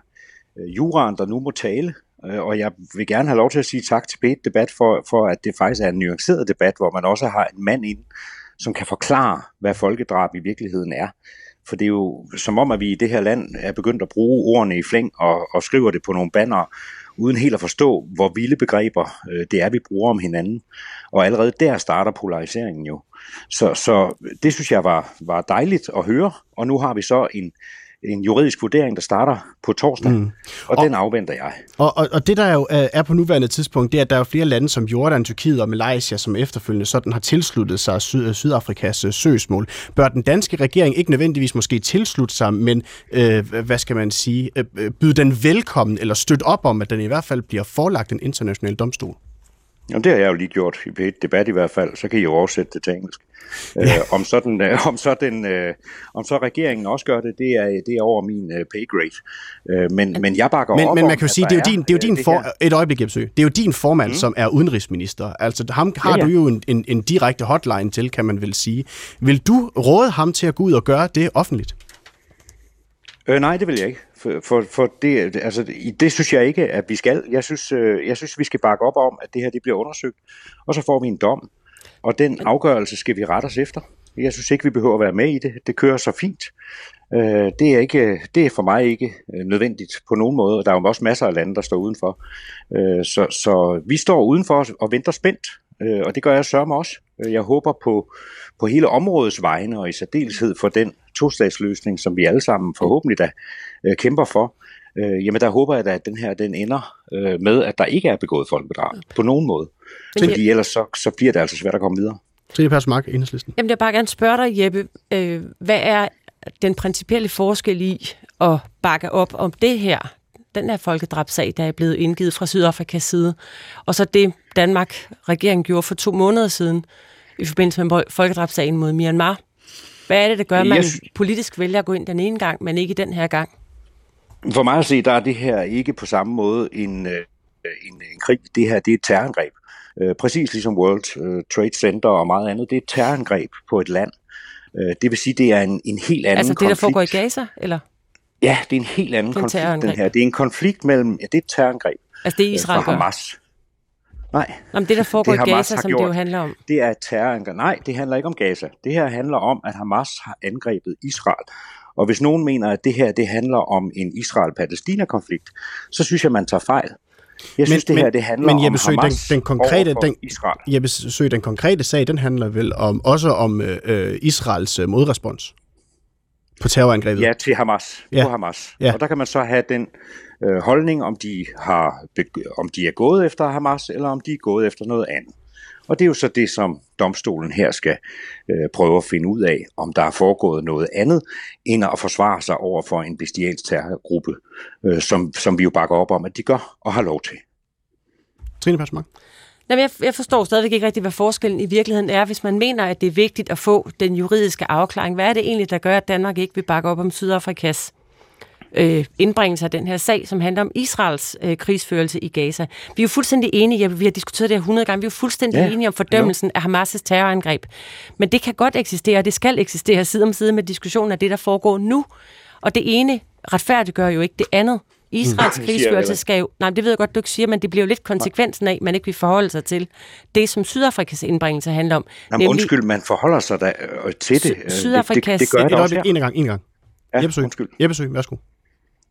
juraen, der nu må tale. Og jeg vil gerne have lov til at sige tak til Bet Debat for, for, at det faktisk er en nuanceret debat, hvor man også har en mand ind, som kan forklare, hvad folkedrab i virkeligheden er. For det er jo som om, at vi i det her land er begyndt at bruge ordene i flæng og, og skriver det på nogle banner, uden helt at forstå, hvor vilde begreber øh, det er, vi bruger om hinanden. Og allerede der starter polariseringen jo. Så, så det synes jeg var, var dejligt at høre, og nu har vi så en, en juridisk vurdering, der starter på torsdag, mm. og, og den afventer jeg. Og, og, og det, der jo er på nuværende tidspunkt, det er, at der er flere lande som Jordan, Tyrkiet og Malaysia, som efterfølgende sådan har tilsluttet sig Syd, Sydafrikas øh, søgsmål. Bør den danske regering ikke nødvendigvis måske tilslutte sig, men øh, hvad skal man sige, øh, øh, byde den velkommen eller støtte op om, at den i hvert fald bliver forelagt en international domstol? Jamen, det har jeg jo lige gjort i et debat i hvert fald, så kan I jo oversætte det til engelsk. Ja. Øh, om, så den, øh, om, så den, øh, om så regeringen også gør det, det er, det er over min øh, pay grade. Øh, men, men jeg bakker Men, op men man kan jo sige, det er jo din, det er jo din øh, for, her. et øjeblik, Jebsø. Det er jo din formand, mm. som er udenrigsminister. Altså ham har Ja, ja. du jo en, en, en direkte hotline til, kan man vel sige. Vil du råde ham til at gå ud og gøre det offentligt? Øh, nej, det vil jeg ikke. For, for, for det, altså, det synes jeg ikke, at vi skal. Jeg synes, øh, jeg synes, vi skal bakke op om, at det her det bliver undersøgt, og så får vi en dom. Og den afgørelse skal vi rette os efter. Jeg synes ikke, vi behøver at være med i det. Det kører så fint. Øh, det, er ikke, det er for mig ikke øh, nødvendigt på nogen måde, og der er jo også masser af lande, der står udenfor. Øh, så, så vi står udenfor og venter spændt, øh, og det gør jeg sørme også. Øh, Jeg håber på, på hele områdets vegne, og i særdeleshed for den tostatsløsning, som vi alle sammen forhåbentlig da øh, kæmper for. Øh, jamen der håber jeg da, at den her den ender øh, med, at der ikke er begået folkebedrag på nogen måde. Men Fordi ellers så, så bliver det altså svært at komme videre. Trine Persmark, Enhedslisten. Jamen, jeg vil bare gerne spørge dig, Jeppe, øh, hvad er den principielle forskel i at bakke op om det her, den her folkedrabsag, der er blevet indgivet fra Sydafrikas side, og så det Danmark regeringen gjorde for to måneder siden i forbindelse med folkedrabsagen mod Myanmar. Hvad er det, der gør, at man Jeg politisk vælger at gå ind den ene gang, men ikke den her gang? For mig at se, der er det her ikke på samme måde en, øh, en, en krig. Det her det er et terrorangreb. Øh, præcis ligesom World øh, Trade Center og meget andet. Det er et terrorangreb på et land. Det vil sige, det er en, en helt anden Altså det, konflikt. der foregår i Gaza, eller? Ja, det er en helt anden er en konflikt, den her. Det er en konflikt mellem... Ja, det er et terrorangreb Altså det øh, Israel fra? Hamas. Nej, Nå, men det, der foregår Det i Gaza, som det jo gjort. handler om. det er et terrorangreb. Nej, det handler ikke om Gaza. Det her handler om, at Hamas har angrebet Israel. Og hvis nogen mener, at det her det handler om en Israel-Palæstina-konflikt, så synes jeg, man tager fejl. Jeg synes, det her det handler men om Jeppe Søe, den, Hamas den konkrete, overfor den, Israel. Jeppe Søe, den konkrete sag, den handler vel om, også om øh, øh, Israels øh, modrespons på terrorangrebet. Ja, til Hamas. Ja. På Hamas. Ja. Og der kan man så have den øh, holdning, om de, har, om de er gået efter Hamas, eller om de er gået efter noget andet. Og det er jo så det, som domstolen her skal øh, prøve at finde ud af, om der er foregået noget andet, end at forsvare sig over for en bestialsk terrorgruppe, øh, som, som vi jo bakker op om, at de gør og har lov til. Trine Persmark. Jamen, jeg, jeg forstår stadigvæk ikke rigtig, hvad forskellen i virkeligheden er, hvis man mener, at det er vigtigt at få den juridiske afklaring. Hvad er det egentlig, der gør, at Danmark ikke vil bakke op om Sydafrikas øh, indbringelse af den her sag, som handler om Israels øh, krigsførelse i Gaza. Vi er jo fuldstændig enige, ja, vi har diskuteret det her 100 gange, vi er jo fuldstændig ja, enige om fordømmelsen jo. af Hamas' terrorangreb. Men det kan godt eksistere, og det skal eksistere side om side med diskussionen af det, der foregår nu. Og det ene retfærdiggør jo ikke det andet. Israels mm. krigsførelse skal jo... Nej, det ved jeg godt, du ikke siger, men det bliver jo lidt konsekvensen af, at man ikke vil forholde sig til det, som Sydafrikas indbringelse handler om. Jamen, nemlig, undskyld, man forholder sig da øh, til det. Sydafrikas... Det, det, det gør det også. En gang, en gang. Ja, Jeppe Søg, undskyld. Jeppe Søg, værsgo.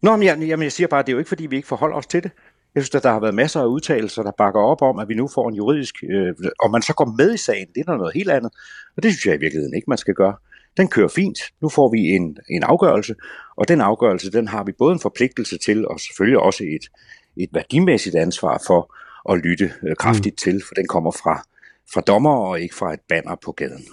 Nå, men jeg, jamen, jeg siger bare, at det er jo ikke, fordi vi ikke forholder os til det. Jeg synes, at der har været masser af udtalelser, der bakker op om, at vi nu får en juridisk... Øh, og man så går med i sagen, det er noget helt andet. Og det synes jeg i virkeligheden ikke, man skal gøre. Den kører fint. Nu får vi en, en afgørelse, og den afgørelse, den har vi både en forpligtelse til, og selvfølgelig også et, et værdimæssigt ansvar for at lytte øh, kraftigt mm. til, for den kommer fra, fra dommer og ikke fra et banner på gaden.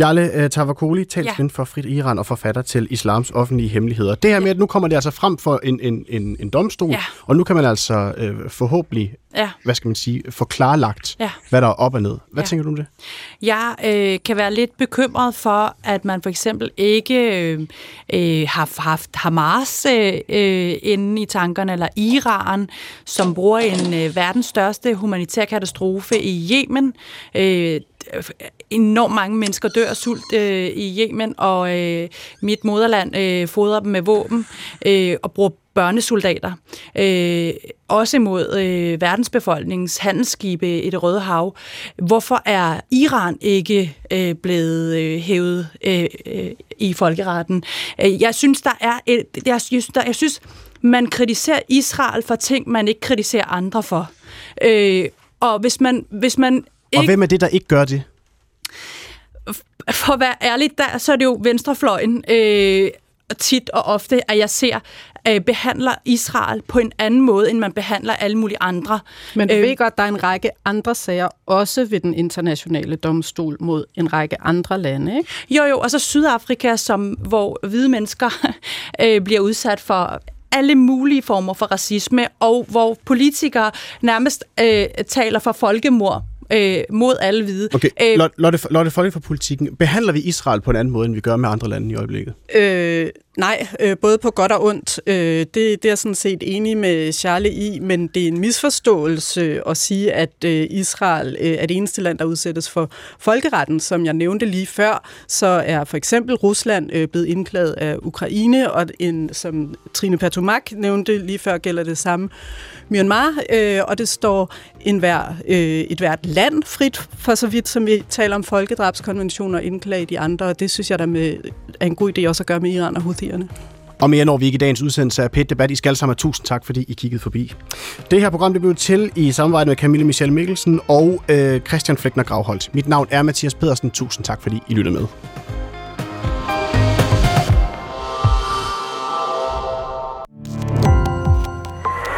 Jale uh, Tavakoli, talsvind ja. for Frit Iran og forfatter til Islams offentlige hemmeligheder. Det her med, at nu kommer det altså frem for en, en, en, en domstol, ja. og nu kan man altså uh, forhåbentlig, ja. hvad skal man sige, få klarlagt, ja. hvad der er op og ned. Hvad ja. tænker du om det? Jeg øh, kan være lidt bekymret for, at man for eksempel ikke øh, øh har haft Hamas øh, øh, inde i tankerne, eller Iran, som bruger en øh, verdens største humanitær katastrofe i Yemen. Øh, enormt mange mennesker dør af sult øh, i Yemen, og øh, mit moderland øh, fodrer dem med våben øh, og bruger børnesoldater. Øh, også mod øh, verdensbefolkningens handelsskibe i det Røde Hav. Hvorfor er Iran ikke øh, blevet øh, hævet øh, øh, i folkeretten? Øh, jeg synes, der er et, jeg, synes, der, jeg synes, man kritiserer Israel for ting, man ikke kritiserer andre for. Øh, og hvis man, hvis man ikke... Og hvem er det, der ikke gør det? For at være ærlig, der, så er det jo venstrefløjen øh, tit og ofte, at jeg ser, øh, behandler Israel på en anden måde, end man behandler alle mulige andre. Men du øh, ved godt, der er en række andre sager, også ved den internationale domstol mod en række andre lande, ikke? Jo, jo, og så Sydafrika, som, hvor hvide mennesker øh, bliver udsat for alle mulige former for racisme, og hvor politikere nærmest øh, taler for folkemord øh, mod alle hvide. Okay, øh, Lotte, Lotte Folke for politikken. Behandler vi Israel på en anden måde, end vi gør med andre lande i øjeblikket? Øh, nej, øh, både på godt og ondt. Øh, det, det er jeg sådan set enig med Charlie i, men det er en misforståelse at sige, at øh, Israel øh, er det eneste land, der udsættes for folkeretten. Som jeg nævnte lige før, så er for eksempel Rusland øh, blevet indklaget af Ukraine, og en, som Trine Patomak nævnte lige før, gælder det samme Myanmar, øh, og det står en hver, øh, et hvert land frit, for så vidt som vi taler om folkedrabskonventioner og i de andre, og det synes jeg der med, er en god idé også at gøre med Iran og Houthierne. Og mere når vi ikke i dagens udsendelse af PET Debat. I skal sammen tusind tak, fordi I kiggede forbi. Det her program det blev til i samarbejde med Camille Michelle Mikkelsen og øh, Christian Flækner Gravholdt. Mit navn er Mathias Pedersen. Tusind tak, fordi I lyttede med.